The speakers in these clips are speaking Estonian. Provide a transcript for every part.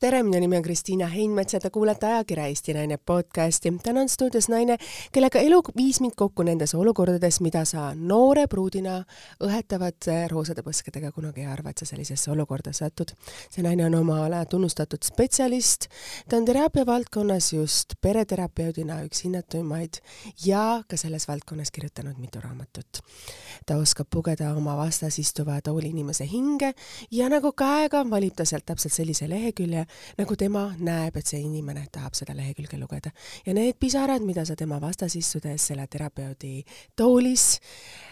tere, minu nimi on Kristiina Heinmets ja te kuulate ajakirja Eesti Naine podcasti. täna on stuudios naine, kellega elu viis mind kokku nendes olukordades, mida sa noore pruudina õhetavate roosade põskedega kunagi ei arva, et sa sellisesse olukorda satud. see naine on oma ala tunnustatud spetsialist, ta on teraapia valdkonnas just pereterapeudina üks hinnatuimaid ja ka selles valdkonnas kirjutanud mitu raamatut. ta oskab pugeda oma vastas istuva tooli inimese hinge ja nagu käega valib ta sealt täpselt sellise lehekülje, nagu tema näeb, et see inimene tahab seda lehekülge lugeda. ja need pisarad, mida sa tema vastas istudes selle terapeudi toolis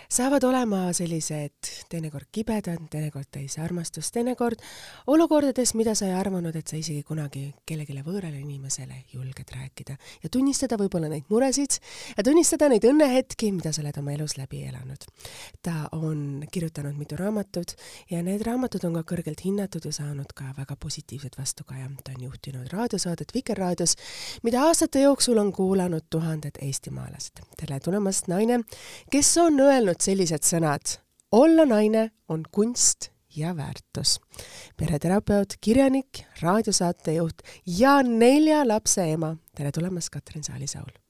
saavad olema sellised teinekord kibedad, teinekord täis armastust, teinekord olukordades, mida sa ei arvanud, et sa isegi kunagi kellelegi võõrale inimesele julged rääkida ja tunnistada võib-olla neid muresid ja tunnistada neid õnnehetki, mida sa oled oma elus läbi elanud. ta on kirjutanud mitu raamatut ja need raamatud on ka kõrgelt hinnatud ja saanud ka väga positiivset vastukaja. ta on juhtinud raadiosaadet Vikerraadios, mida aastate jooksul on kuulanud tuhanded eestimaalased. tere tulemast, naine, kes on öelnud öelnud sellised sõnad. olla naine on kunst ja väärtus. pereterapeut, kirjanik, raadiosaatejuht ja nelja lapse ema. tere tulemast, Katrin Saalisaul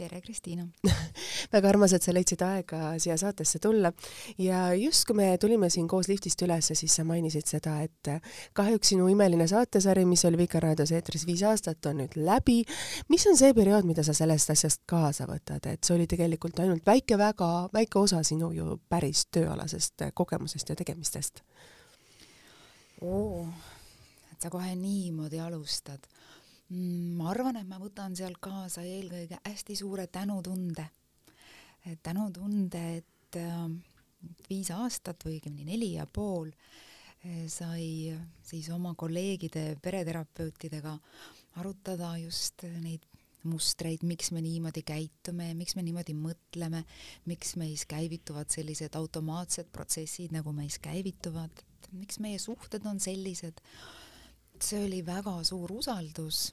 tere, Kristiina väga armas, et sa leidsid aega siia saatesse tulla ja just kui me tulime siin koos liftist üles, siis sa mainisid seda, et kahjuks sinu imeline saatesari, mis oli Vikerraadios eetris viis aastat, on nüüd läbi. mis on see periood, mida sa sellest asjast kaasa võtad, et see oli tegelikult ainult väike, väga väike osa sinu ju päris tööalasest kogemusest ja tegemistest? oo, et sa kohe niimoodi alustad ma arvan, et ma võtan sealt kaasa eelkõige hästi suure tänutunde. tänutunde, et äh, viis aastat või õigemini neli ja pool äh, sai siis oma kolleegide pereterapeutidega arutada just neid mustreid, miks me niimoodi käitume, miks me niimoodi mõtleme, miks meis käivituvad sellised automaatsed protsessid, nagu meis käivituvad, miks meie suhted on sellised see oli väga suur usaldus.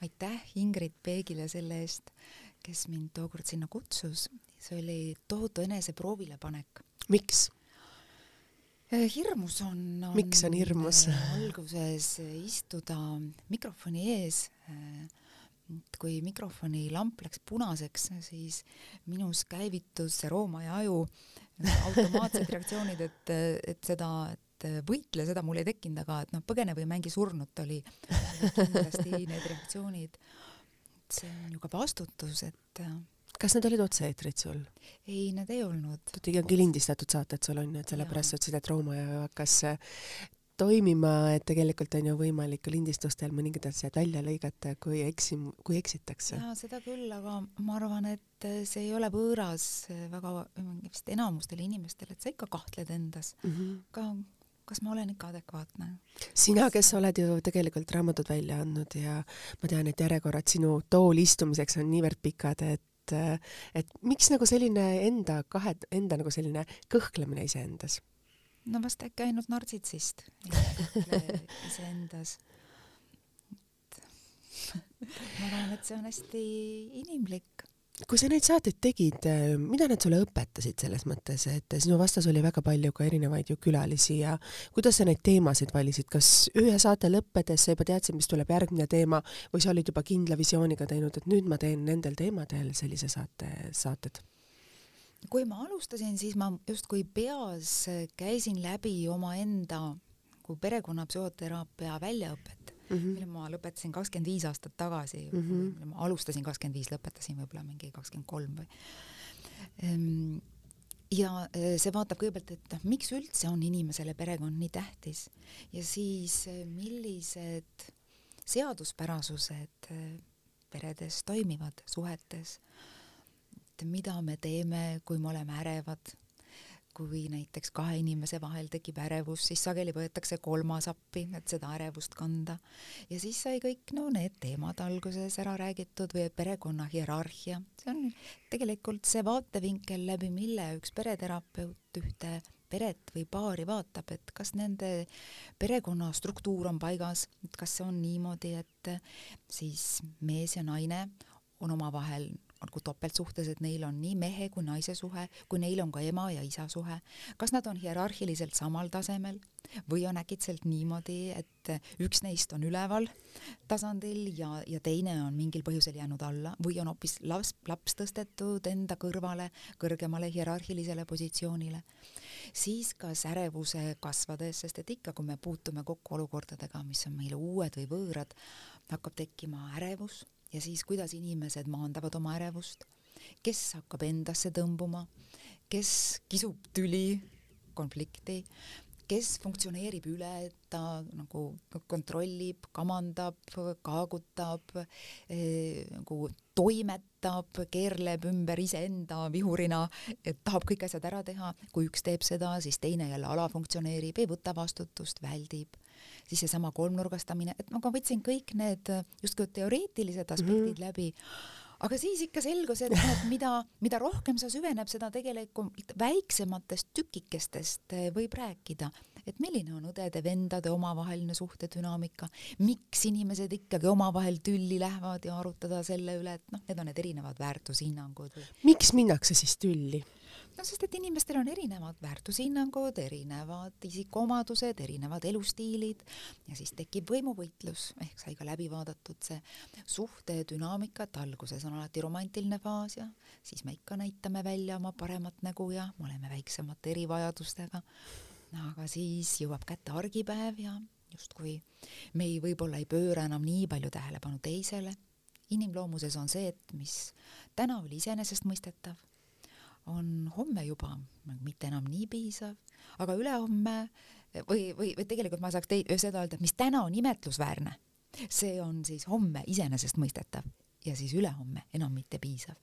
aitäh Ingrid Peegile selle eest, kes mind tookord sinna kutsus. see oli tohutu eneseproovile panek. miks? Äh, hirmus on, on. miks on hirmus? Äh, alguses istuda mikrofoni ees äh, kui mikrofoni lamp läks punaseks, siis minus käivitus see roomaaia aju automaatsed reaktsioonid, et, et seda, et et äh, võitle, seda mul ei tekkinud, aga et noh, põgene või mängi surnut oli kindlasti need reaktsioonid. see on ju ka vastutus, et äh, kas need olid otse-eetrid sul? ei, need ei olnud. ikkagi lindistatud saated sul on ju, et sellepärast sa ütlesid, et Rooma hakkas äh, toimima, et tegelikult on ju võimalik lindistustel mõningad asjad välja lõigata, kui eksim-, kui eksitakse. jaa, seda küll, aga ma arvan, et see ei ole võõras väga vist enamustele inimestele, et sa ikka kahtled endas mm. -hmm. ka kas ma olen ikka adekvaatne? sina, kes oled ju tegelikult raamatud välja andnud ja ma tean, et järjekorrad sinu tool istumiseks on niivõrd pikad, et et miks nagu selline enda kahe, enda nagu selline kõhklemine iseendas? no vast äkki ainult nartsitsist iseendas. ma arvan, et see on hästi inimlik kui sa neid saateid tegid, äh, mida nad sulle õpetasid selles mõttes, et sinu vastas oli väga palju ka erinevaid ju külalisi ja kuidas sa neid teemasid valisid, kas ühe saate lõppedes sa juba teadsid, mis tuleb järgmine teema või sa olid juba kindla visiooniga teinud, et nüüd ma teen nendel teemadel sellise saate, saated? kui ma alustasin, siis ma justkui peas käisin läbi omaenda kui perekonnapsühhoteraapia väljaõpet mm, -hmm. mille ma lõpetasin kakskümmend viis aastat tagasi mm, -hmm. ma alustasin kakskümmend viis, lõpetasin võib-olla mingi kakskümmend kolm või. Ehm, ja eh, see vaatab kõigepealt, et noh, miks üldse on inimesele perekond nii tähtis ja siis eh, millised seaduspärasused eh, peredes toimivad, suhetes, et mida me teeme, kui me oleme ärevad kui näiteks kahe inimese vahel tekib ärevus, siis sageli võetakse kolmas appi, et seda ärevust kanda. ja siis sai kõik no need teemad alguses ära räägitud või perekonna hierarhia, see on tegelikult see vaatevinkel, läbi mille üks pereterapeut ühte peret või paari vaatab, et kas nende perekonna struktuur on paigas, et kas see on niimoodi, et siis mees ja naine on omavahel nagu topeltsuhtes, et neil on nii mehe kui naise suhe, kui neil on ka ema ja isa suhe, kas nad on hierarhiliselt samal tasemel või on äkitselt niimoodi, et üks neist on üleval tasandil ja, ja teine on mingil põhjusel jäänud alla või on hoopis laps, laps tõstetud enda kõrvale, kõrgemale hierarhilisele positsioonile, siis kas ärevuse kasvades, sest et ikka, kui me puutume kokku olukordadega, mis on meile uued või võõrad, hakkab tekkima ärevus ja siis kuidas inimesed maandavad oma ärevust, kes hakkab endasse tõmbuma, kes kisub tüli, konflikti, kes funktsioneerib üle, et ta nagu kontrollib, kamandab, kaagutab eh,, nagu toimetab, keerleb ümber iseenda vihurina, et tahab kõik asjad ära teha, kui üks teeb seda, siis teine jälle alafunktsioneerib, ei võta vastutust, väldib siis seesama kolmnurgastamine, et ma võtsin kõik need justkui teoreetilised aspektid mm -hmm. läbi, aga siis ikka selgus, et noh, mida, mida rohkem sa süveneb, seda tegelikult väiksematest tükikestest eh, võib rääkida, et milline on õdede-vendade omavaheline suhtedünaamika, miks inimesed ikkagi omavahel tülli lähevad ja arutada selle üle, et noh, need on need erinevad väärtushinnangud. miks minnakse siis tülli? No sest, et inimestel on erinevad väärtushinnangud, erinevad isikuomadused, erinevad elustiilid ja siis tekib võimuvõitlus, ehk sai ka läbi vaadatud see suhte dünaamika, et alguses on alati romantiline faas ja siis me ikka näitame välja oma paremat nägu ja me oleme väiksemate erivajadustega. aga siis jõuab kätte argipäev ja justkui me ei, võib-olla ei pööra enam nii palju tähelepanu teisele. inimloomuses on see, et mis täna oli iseenesestmõistetav on homme juba mitte enam nii piisav, aga ülehomme või, või, või tegelikult ma saaks teid seda öelda, mis täna on imetlusväärne, see on siis homme iseenesestmõistetav ja siis ülehomme enam mitte piisav.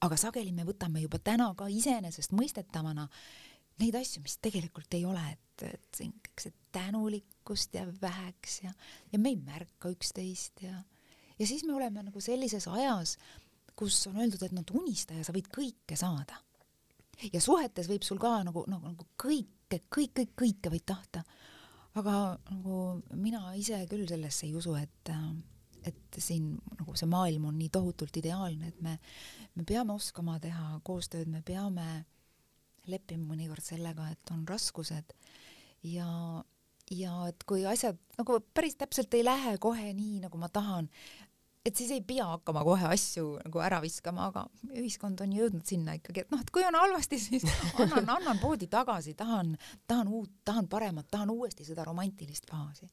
aga sageli me võtame juba täna ka iseenesestmõistetavana neid asju, mis tegelikult ei ole, et, et siin kõik see tänulikkust jääb väheks ja, ja me ei märka üksteist ja, ja siis me oleme nagu sellises ajas, kus on öeldud, et noh, unistaja, sa võid kõike saada. Ja suhetes võib sul ka nagu, nagu, nagu kõike, kõik, kõik, kõike võid tahta. aga nagu mina ise küll sellesse ei usu, et, et siin nagu see maailm on nii tohutult ideaalne, et me, me peame oskama teha koostööd, me peame leppima mõnikord sellega, et on raskused ja ja et kui asjad nagu päris täpselt ei lähe kohe nii, nagu ma tahan, et siis ei pea hakkama kohe asju nagu ära viskama, aga ühiskond on jõudnud sinna ikkagi, et noh, et kui on halvasti, siis annan, annan poodi tagasi, tahan, tahan uut, tahan paremat, tahan uuesti seda romantilist faasi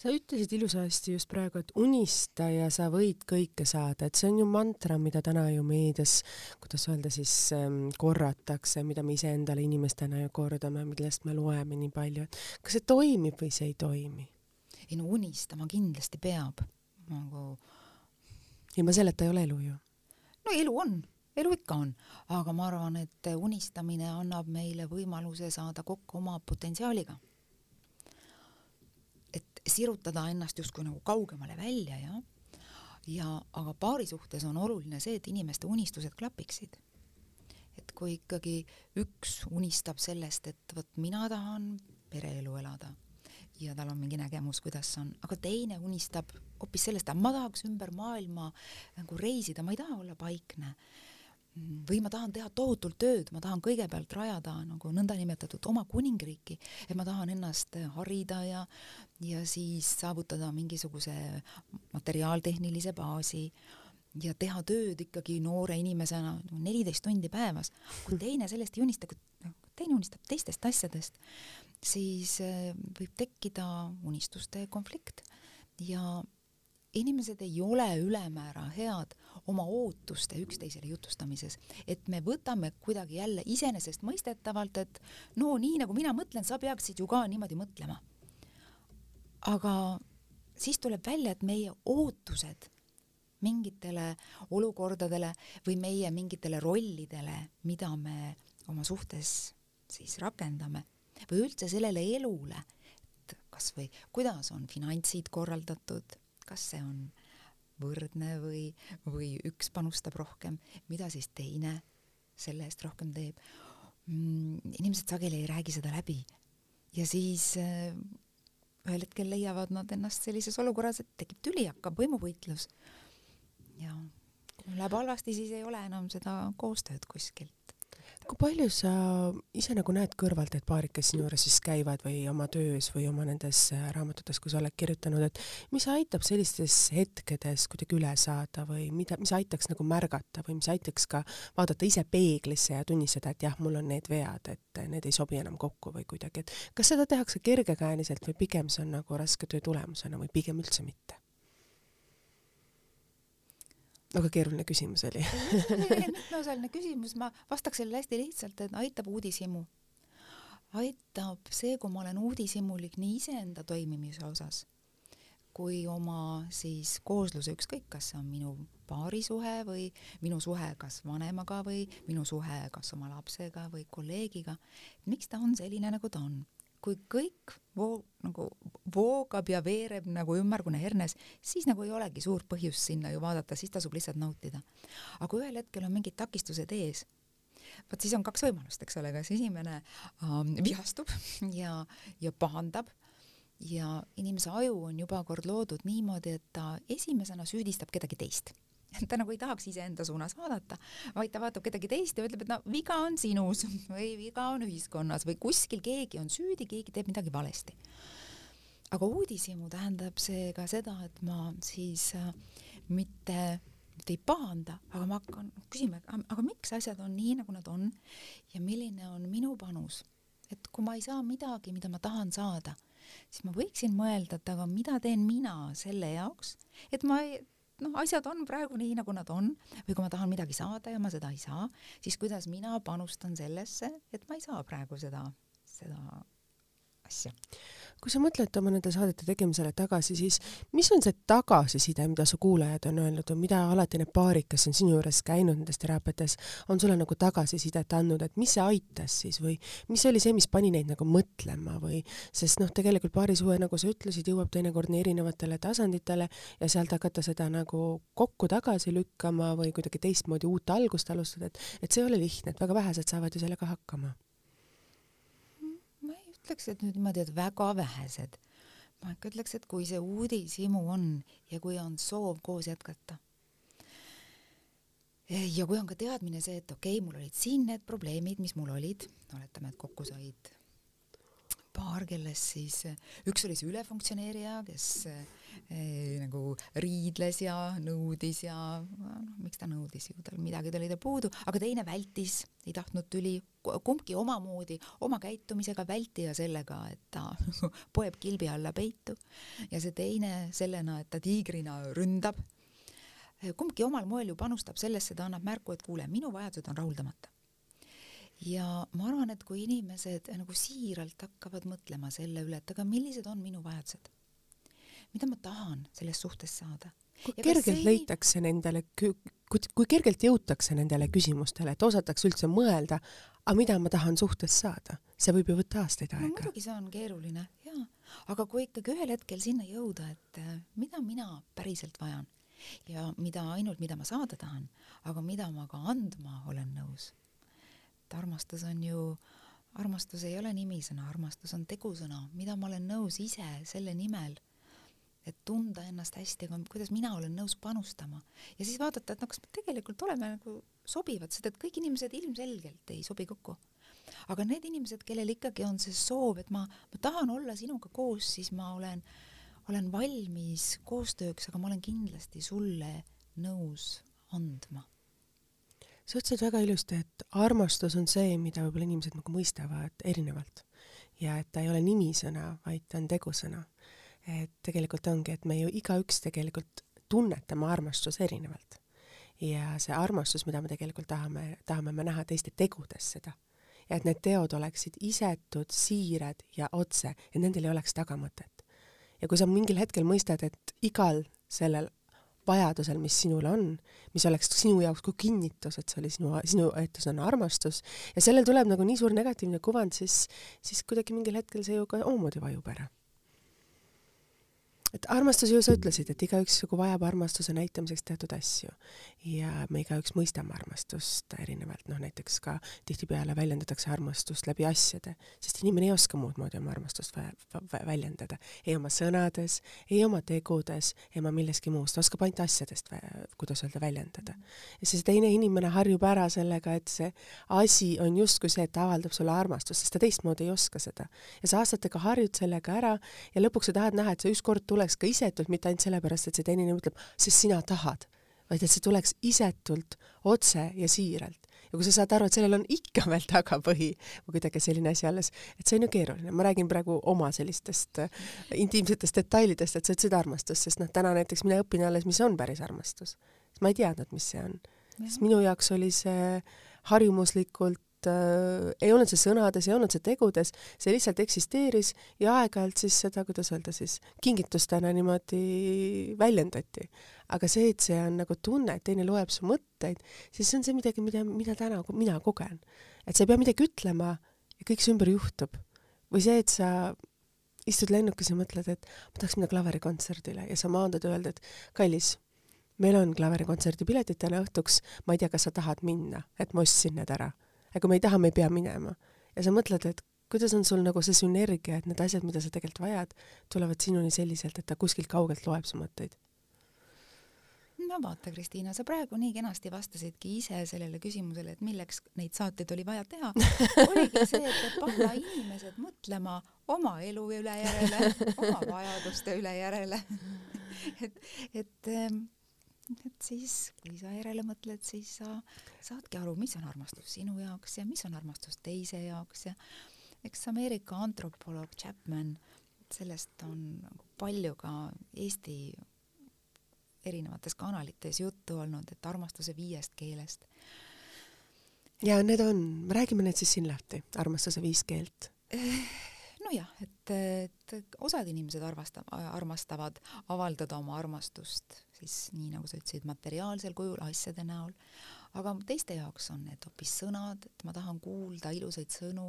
sa ütlesid ilusasti just praegu, et unista ja sa võid kõike saada, et see on ju mantra, mida täna ju meedias, kuidas öelda siis ähm,, korratakse, mida me iseendale inimestena ju kordame, millest me loeme nii palju, et kas see toimib või see ei toimi? ei no unistama kindlasti peab, nagu ilma selleta ei ole elu ju. no elu on, elu ikka on, aga ma arvan, et unistamine annab meile võimaluse saada kokku oma potentsiaaliga. et sirutada ennast justkui nagu kaugemale välja ja, ja aga paari suhtes on oluline see, et inimeste unistused klapiksid. et kui ikkagi üks unistab sellest, et vot mina tahan pereelu elada ja tal on mingi nägemus, kuidas on, aga teine unistab hoopis sellest, et ma tahaks ümber maailma nagu reisida, ma ei taha olla paikne. või ma tahan teha tohutult tööd, ma tahan kõigepealt rajada nagu nõndanimetatud oma kuningriiki, et ma tahan ennast harida ja, ja siis saavutada mingisuguse materiaaltehnilise baasi ja teha tööd ikkagi noore inimesena neliteist tundi päevas. kui teine sellest ei unista, kui noh, teine unistab teistest asjadest, siis äh, võib tekkida unistuste konflikt ja inimesed ei ole ülemäära head oma ootuste üksteisele jutustamises, et me võtame kuidagi jälle iseenesestmõistetavalt, et no nii nagu mina mõtlen, sa peaksid ju ka niimoodi mõtlema. aga siis tuleb välja, et meie ootused mingitele olukordadele või meie mingitele rollidele, mida me oma suhtes siis rakendame või üldse sellele elule, et kas või kuidas on finantsid korraldatud, kas see on võrdne või, või üks panustab rohkem, mida siis teine selle eest rohkem teeb? Mm,. inimesed sageli ei räägi seda läbi. Ja siis äh, ühel hetkel leiavad nad ennast sellises olukorras, et tekib tüli, hakkab võimuvõitlus. Ja Läheb halvasti, siis ei ole enam seda koostööd kuskilt kui palju sa ise nagu näed kõrvalt, et paarid, kes sinu juures siis käivad või oma töös või oma nendes äh, raamatutes, kui sa oled kirjutanud, et mis aitab sellistes hetkedes kuidagi üle saada või mida, mis aitaks nagu märgata või mis aitaks ka vaadata ise peeglisse ja tunnistada, et jah, mul on need vead, et need ei sobi enam kokku või kuidagi, et kas seda tehakse kergekäeliselt või pigem see on nagu raske töö tulemusena või pigem üldse mitte? Väga keeruline küsimus oli. Mitmeosaline küsimus, ma vastaks sellele hästi lihtsalt, et aitab uudishimu. aitab see, kui ma olen uudishimulik nii iseenda toimimise osas kui oma siis koosluse, ükskõik, kas see on minu paarisuhe või minu suhe kas vanemaga või minu suhe kas oma lapsega või kolleegiga, miks ta on selline, nagu ta on kui kõik voo-, nagu voogab ja veereb nagu ümmargune hernes, siis nagu ei olegi suurt põhjust sinna ju vaadata, siis tasub lihtsalt nautida. aga kui ühel hetkel on mingid takistused ees, vot siis on kaks võimalust, eks ole, kas esimene ähm, vihastub ja, ja pahandab ja inimese aju on juba kord loodud niimoodi, et ta esimesena süüdistab kedagi teist ta nagu ei tahaks iseenda suunas vaadata, vaid ta vaatab kedagi teist ja ütleb, et no viga on sinus või viga on ühiskonnas või kuskil keegi on süüdi, keegi teeb midagi valesti. aga uudishimu tähendab see ka seda, et ma siis äh, mitte mitte ei pahanda, aga ma hakkan küsima, aga miks asjad on nii, nagu nad on ja milline on minu panus. et kui ma ei saa midagi, mida ma tahan saada, siis ma võiksin mõelda, et aga mida teen mina selle jaoks, et ma ei, noh, asjad on praegu nii, nagu nad on. Või kui ma tahan midagi saada ja ma seda ei saa, siis kuidas mina panustan sellesse, et ma ei saa praegu seda, seda asja kui sa mõtled oma nende saadete tegemisele tagasi, siis mis on see tagasiside, mida su kuulajad on öelnud või mida alati need paarid, kes on sinu juures käinud nendes teraapiates, on sulle nagu tagasisidet andnud, et mis see aitas siis või mis oli see, mis pani neid nagu mõtlema või sest noh, tegelikult paarisuhe, nagu sa ütlesid, jõuab teinekord nii erinevatele tasanditele ja sealt hakata seda nagu kokku tagasi lükkama või kuidagi teistmoodi uut algust alustada, et et see ei ole lihtne, et väga vähesed saavad ju sellega hakkama ütleks, et nüüd niimoodi, et väga vähesed. ma ikka ütleks, et kui see uudishimu on ja kui on soov koos jätkata. ja kui on ka teadmine see, et okei okay,, mul olid siin need probleemid, mis mul olid, oletame, et kokku said paar, kellest siis üks oli see ülefunktsioneerija, kes eh, nagu riidles ja nõudis ja noh, miks ta nõudis ju, tal midagi oli tal puudu, aga teine vältis, ei tahtnud tüli, kumbki omamoodi, oma käitumisega vältija sellega, et ta poeb kilbi alla peitu. Ja see teine sellena, et ta tiigrina ründab. kumbki omal moel ju panustab sellesse, ta annab märku, et kuule, minu vajadused on rahuldamata. Ja ma arvan, et kui inimesed nagu siiralt hakkavad mõtlema selle üle, et aga millised on minu vajadused, mida ma tahan selles suhtes saada. kui ja kergelt ei... leitakse nendele, kui, kui kergelt jõutakse nendele küsimustele, et osatakse üldse mõelda, aga mida ma tahan suhtes saada, see võib ju võtta aastaid aega no,. muidugi see on keeruline, jaa, aga kui ikkagi ühel hetkel sinna jõuda, et äh, mida mina päriselt vajan ja mida ainult, mida ma saada tahan, aga mida ma ka andma olen nõus et armastus on ju, armastus ei ole nimisõna, armastus on tegusõna, mida ma olen nõus ise selle nimel, et tunda ennast hästi, aga kuidas mina olen nõus panustama ja siis vaadata, et no kas me tegelikult oleme nagu sobivad, sest et kõik inimesed ilmselgelt ei sobi kokku. aga need inimesed, kellel ikkagi on see soov, et ma, ma tahan olla sinuga koos, siis ma olen, olen valmis koostööks, aga ma olen kindlasti sulle nõus andma sa ütlesid väga ilusti, et armastus on see, mida võib-olla inimesed nagu mõistavad erinevalt ja et ta ei ole nimisõna, vaid ta on tegusõna. Et tegelikult ongi, et me ju igaüks tegelikult tunnetame armastuse erinevalt. ja see armastus, mida me tegelikult tahame, tahame me näha teiste tegudes seda. ja et need teod oleksid isetud, siirad ja otse, et nendel ei oleks tagamõtet. ja kui sa mingil hetkel mõistad, et igal sellel vajadusel, mis sinul on, mis oleks sinu jaoks kui kinnitus, et see oli sinu, sinu, et see on armastus ja sellel tuleb nagu nii suur negatiivne kuvand, siis, siis kuidagi mingil hetkel see ju ka omamoodi vajub ära. Et armastus ju, sa ütlesid, et igaüks nagu vajab armastuse näitamiseks teatud asju ja me igaüks mõistame armastust erinevalt, noh näiteks ka tihtipeale väljendatakse armastust läbi asjade, sest inimene ei oska muud moodi oma armastust väljendada, ei oma sõnades, ei oma tegudes, ei oma milleski muust, oskab ainult asjadest, kuidas öelda, väljendada. ja siis teine inimene harjub ära sellega, et see asi on justkui see, et ta avaldab sulle armastust, sest ta teistmoodi ei oska seda. ja sa aastatega harjud sellega ära ja lõpuks sa tahad näha, et see ükskord tuleks ka isetult, mitte ainult sellepärast, et see teine ütleb, sest sina tahad, vaid et see tuleks isetult, otse ja siiralt. ja kui sa saad aru, et sellel on ikka veel tagapõhi või kuidagi selline asi alles, et see on ju keeruline, ma räägin praegu oma sellistest äh, intiimsetest detailidest, et sa ütlesid armastus, sest noh, täna näiteks mina õpin alles, mis on päris armastus. ma ei teadnud, mis see on. sest minu jaoks oli see harjumuslikult äh, ei olnud see sõnades, ei olnud see tegudes, see lihtsalt eksisteeris ja aeg-ajalt siis seda, kuidas öelda siis, kingitustena niimoodi väljendati. aga see, et see on nagu tunne, et teine loeb su mõtteid, siis see on see midagi, mida, mida täna mina kogen. et sa ei pea midagi ütlema ja kõik su ümber juhtub. või see, et sa istud lennukis ja mõtled, et ma tahaks minna klaverikontserdile ja sa maandad öelda, et kallis, meil on klaverikontserdi piletid täna õhtuks, ma ei tea, kas sa tahad minna, et ma ostsin need ära ja kui me ei taha, me ei pea minema. ja sa mõtled, et kuidas on sul nagu see sünergia, et need asjad, mida sa tegelikult vajad, tulevad sinuni selliselt, et ta kuskilt kaugelt loeb su mõtteid? no vaata, Kristiina, sa praegu nii kenasti vastasidki ise sellele küsimusele, et milleks neid saateid oli vaja teha. oligi see, et panna inimesed mõtlema oma elu üle järele, oma vajaduste üle järele. et, et ähm, et siis, kui sa järele mõtled, siis sa saadki aru, mis on armastus sinu jaoks ja mis on armastus teise jaoks ja eks Ameerika antropoloog Chapman, sellest on palju ka Eesti erinevates kanalites juttu olnud, et armastuse viiest keelest. ja need on, räägime need siis siin lahti, armastuse viis keelt nojah, et, et osad inimesed armasta-, armastavad avaldada oma armastust siis nii, nagu sa ütlesid, materiaalsel kujul, asjade näol, aga teiste jaoks on need hoopis sõnad, et ma tahan kuulda ilusaid sõnu,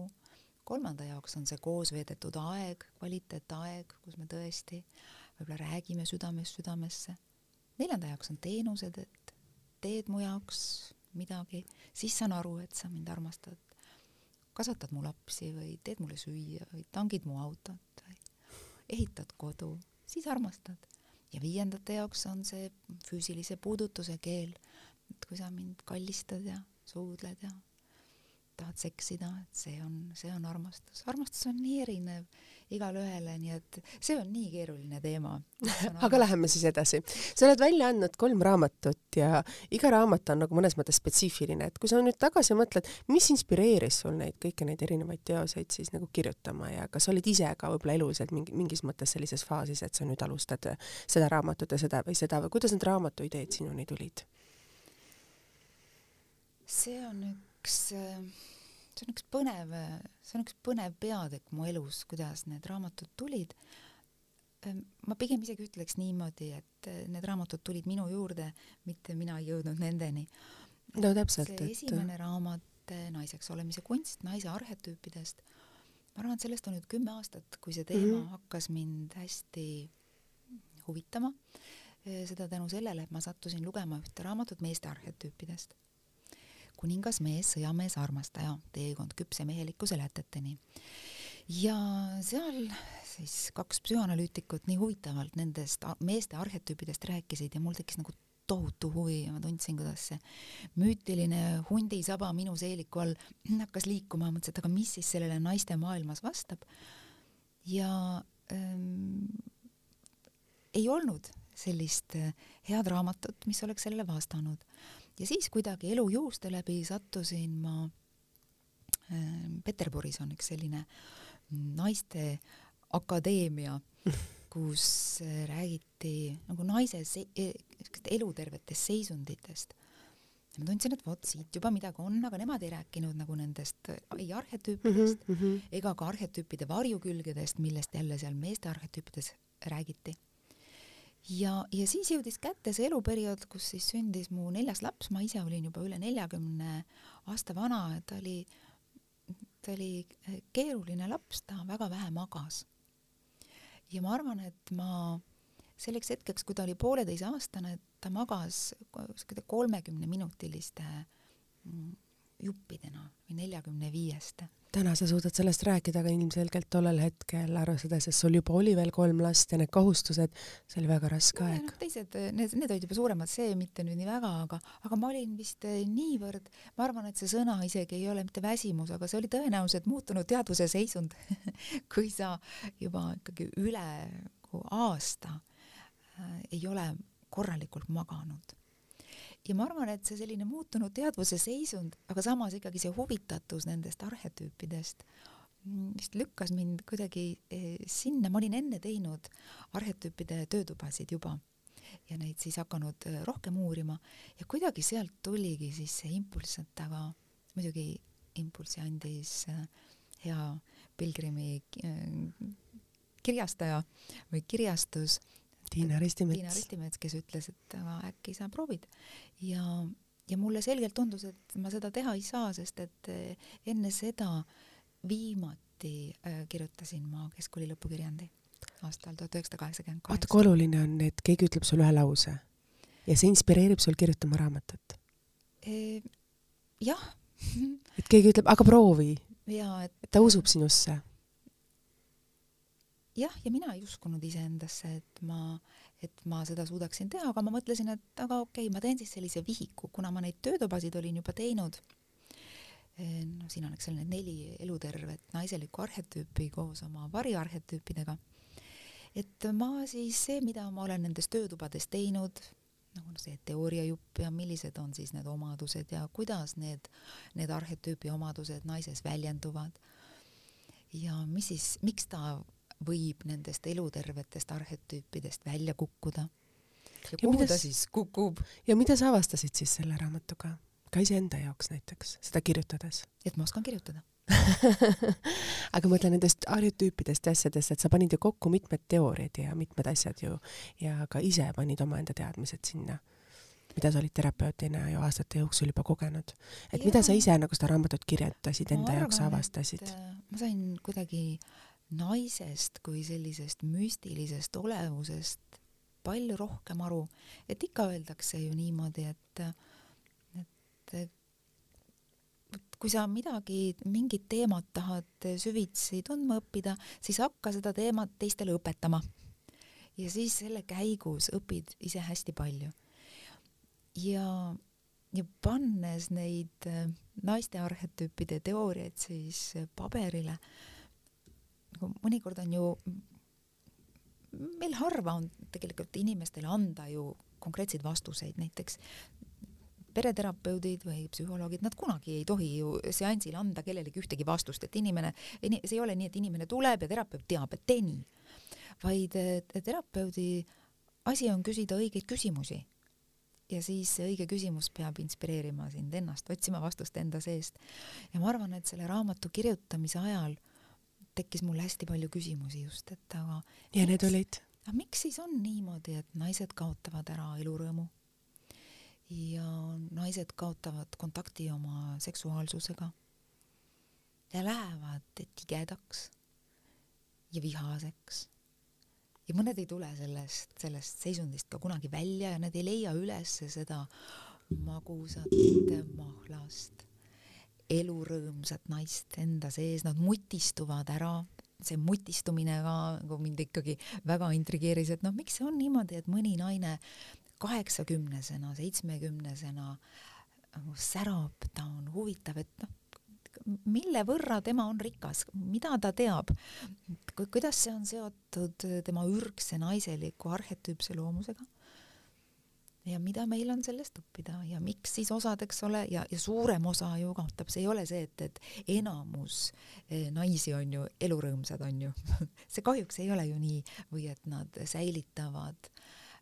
kolmanda jaoks on see koos veedetud aeg, kvaliteetaeg, kus me tõesti võib-olla räägime südamest südamesse, neljanda jaoks on teenused, et teed mu jaoks midagi, siis saan aru, et sa mind armastad kasvatad mu lapsi või teed mulle süüa või tangid mu autot või ehitad kodu, siis armastad. ja viiendate jaoks on see füüsilise puudutuse keel, et kui sa mind kallistad ja suudled ja tahad seksida, et see on, see on armastus. armastus on nii erinev igale ühele, nii et see on nii keeruline teema. aga läheme siis edasi. sa oled välja andnud kolm raamatut ja iga raamat on nagu mõnes mõttes spetsiifiline, et kui sa nüüd tagasi mõtled, mis inspireeris sul neid kõiki neid erinevaid teoseid siis nagu kirjutama ja kas olid ise ka võib-olla eluliselt mingi, mingis mõttes sellises faasis, et sa nüüd alustad seda raamatut ja seda või seda või kuidas need raamatu ideed sinuni tulid? see on üks äh see on üks põnev, see on üks põnev peatükk mu elus, kuidas need raamatud tulid. Ehm, ma pigem isegi ütleks niimoodi, et eh, need raamatud tulid minu juurde, mitte mina ei jõudnud nendeni. no täpselt. et... esimene raamat, eh, Naiseks olemise kunst, naise arhetüüpidest, ma arvan, et sellest on nüüd kümme aastat, kui see teema mm -hmm. hakkas mind hästi huvitama. Eh, seda tänu sellele, et ma sattusin lugema ühte raamatut meeste arhetüüpidest kuningas mees, sõjamees, armastaja, teekond küpse mehelikkuse läteteni. ja seal siis kaks psühhanalüütikut nii huvitavalt nendest meeste arhetüüpidest rääkisid ja mul tekkis nagu tohutu huvi ja ma tundsin, kuidas see müütiline hundisaba minu seeliku all hakkas liikuma, mõtlesin, et aga mis siis sellele naiste maailmas vastab. ja ähm, ei olnud sellist äh, head raamatut, mis oleks sellele vastanud ja siis kuidagi elu juuste läbi sattusin ma äh,, Peterburis on üks selline naiste akadeemia, kus äh, räägiti nagu naise se-, e, elutervetest seisunditest. ma tundsin, et vot siit juba midagi on, aga nemad ei rääkinud nagu nendest ei arhetüüpidest mm -hmm. ega ka arhetüüpide varjukülgedest, millest jälle seal meeste arhetüüpides räägiti ja, ja siis jõudis kätte see eluperiood, kus siis sündis mu neljas laps, ma ise olin juba üle neljakümne aasta vana, ta oli, ta oli keeruline laps, ta väga vähe magas. ja ma arvan, et ma selleks hetkeks, kui ta oli pooleteiseaastane, ta magas kolmekümneminutiliste mm, juppidena või neljakümne viieste täna sa suudad sellest rääkida, aga ilmselgelt tollel hetkel, arvestades, et sul juba oli veel kolm last ja need kohustused, see oli väga raske aeg. No, teised, need, need olid juba suuremad, see mitte nüüd nii väga, aga, aga ma olin vist eh, niivõrd, ma arvan, et see sõna isegi ei ole mitte väsimus, aga see oli tõenäoliselt muutunud teadvuse seisund kui sa juba ikkagi üle aasta äh, ei ole korralikult maganud ja ma arvan, et see selline muutunud teadvuse seisund, aga samas ikkagi see huvitatus nendest arhetüüpidest mm, vist lükkas mind kuidagi eh, sinna, ma olin enne teinud arhetüüpide töötubasid juba ja neid siis hakanud eh, rohkem uurima. Ja kuidagi sealt tuligi siis see impulss, et aga muidugi impulsi andis eh, hea Pilgrimi kirjastaja või kirjastus Tiina Ristimets. Tiina Ristimets, kes ütles, et äkki sa proovid ja, ja mulle selgelt tundus, et ma seda teha ei saa, sest et eh, enne seda viimati äh, kirjutasin ma keskkooli lõpukirjandi aastal tuhat üheksasada kaheksakümmend kaheksa. vaata, kui oluline on, et keegi ütleb sulle ühe lause ja see inspireerib sul kirjutama raamatut e,. jah et keegi ütleb, aga proovi. ja, et ta usub sinusse jah, ja mina ei uskunud iseendasse, et ma, et ma seda suudaksin teha, aga ma mõtlesin, et aga okei okay,, ma teen siis sellise vihiku, kuna ma neid töötubasid olin juba teinud. Eh, no siin on, eks ole, need neli elutervet naiselikku arhetüüpi koos oma variarhetüüpidega. et ma siis see, mida ma olen nendes töötubades teinud, nagu see teooriajupp ja millised on siis need omadused ja kuidas need, need arhetüübi omadused naises väljenduvad ja mis siis, miks ta võib nendest elutervetest arhetüüpidest välja kukkuda. ja kuhu ja ta siis kukub? ja mida sa avastasid siis selle raamatuga? ka iseenda jaoks näiteks, seda kirjutades? et ma oskan kirjutada aga ma mõtlen nendest arhetüüpidest ja asjadest, et sa panid ju kokku mitmed teooriad ja mitmed asjad ju ja ka ise panid omaenda teadmised sinna, mida sa olid terapeutina ju aastate jooksul juba kogenud. et ja. mida sa ise nagu seda raamatut kirjutasid, enda arvan, jaoks avastasid? Äh, ma sain kuidagi äh, naisest kui sellisest müstilisest olevusest palju rohkem aru, et ikka öeldakse ju niimoodi, et, et kui sa midagi, mingit teemat tahad süvitsi tundma õppida, siis hakka seda teemat teistele õpetama. ja siis selle käigus õpid ise hästi palju. ja, ja pannes neid naiste arhetüüpide teooriaid siis paberile äh, nagu mõnikord on ju, meil harva on tegelikult inimestele anda ju konkreetseid vastuseid, näiteks pereterapeudid või psühholoogid, nad kunagi ei tohi ju seansil anda kellelegi ühtegi vastust, et inimene, see ei ole nii, et inimene tuleb ja terapeut teab, et tee nii. vaid terapeudi asi on küsida õigeid küsimusi. ja siis see õige küsimus peab inspireerima sind ennast, otsima vastust enda seest. ja ma arvan, et selle raamatu kirjutamise ajal tekkis mul hästi palju küsimusi just, et aga ja miks, need olid? aga miks siis on niimoodi, et naised kaotavad ära elurõõmu? Ja naised kaotavad kontakti oma seksuaalsusega ja lähevad tigedaks ja vihaseks. Ja mõned ei tule sellest, sellest seisundist ka kunagi välja ja nad ei leia üles seda magusat mahlast elurõõmsat naist enda sees, nad mutistuvad ära, see mutistumine ka nagu mind ikkagi väga intrigeeris, et noh, miks see on niimoodi, et mõni naine kaheksakümnesena, seitsmekümnesena nagu särab, ta on huvitav, et noh, mille võrra tema on rikas, mida ta teab, kuidas see on seotud tema ürgse naiseliku arhetüüpse loomusega ja mida meil on sellest õppida? Ja miks siis osad, eks ole, ja, ja suurem osa ju kaotab, see ei ole see, et, et enamus eh, naisi on ju elurõõmsad, on ju. See kahjuks ei ole ju nii. Või et nad säilitavad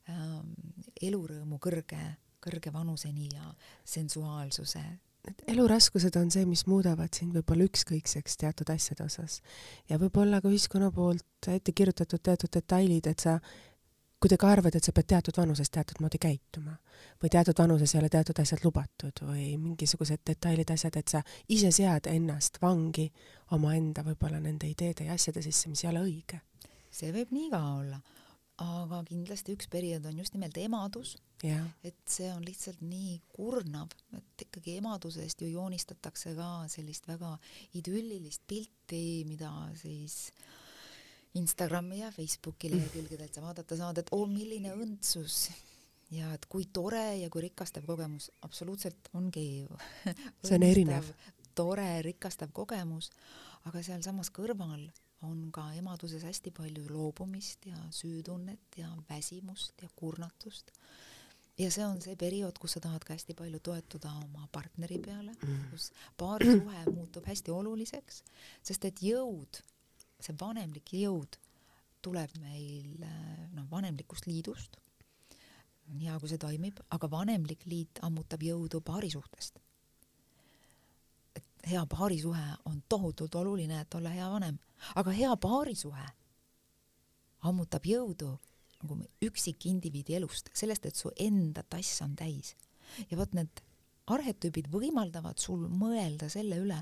ähm, elurõõmu kõrge, kõrge vanuseni ja sensuaalsuse. Et eluraskused on see, mis muudavad sind võib-olla ükskõikseks teatud asjade osas. Ja võib-olla ka ühiskonna poolt ette kirjutatud teatud detailid, et sa kuidagi arvad, et sa pead teatud vanuses teatud moodi käituma või teatud vanuses ei ole teatud asjad lubatud või mingisugused detailid, asjad, et sa ise sead ennast vangi omaenda võib-olla nende ideede ja asjade sisse, mis ei ole õige. see võib nii ka olla, aga kindlasti üks periood on just nimelt emadus, et see on lihtsalt nii kurnav, et ikkagi emadusest ju joonistatakse ka sellist väga idüllilist pilti, mida siis Instagrami ja Facebooki lehekülgedelt sa vaadata saad, et oo, milline õndsus ja et kui tore ja kui rikastav kogemus, absoluutselt ongi see on erinev. tore, rikastav kogemus, aga sealsamas kõrval on ka emaduses hästi palju loobumist ja süütunnet ja väsimust ja kurnatust. ja see on see periood, kus sa tahad ka hästi palju toetuda oma partneri peale mm., kus paarisuhe muutub hästi oluliseks, sest et jõud, see vanemlik jõud tuleb meil noh, vanemlikust liidust, on hea, kui see toimib, aga vanemlik liit ammutab jõudu paarisuhtest hea paarisuhe on tohutult oluline, et olla hea vanem, aga hea paarisuhe ammutab jõudu nagu üksikindiviidi elust, sellest, et su enda tass on täis. ja vot need arhetüübid võimaldavad sul mõelda selle üle,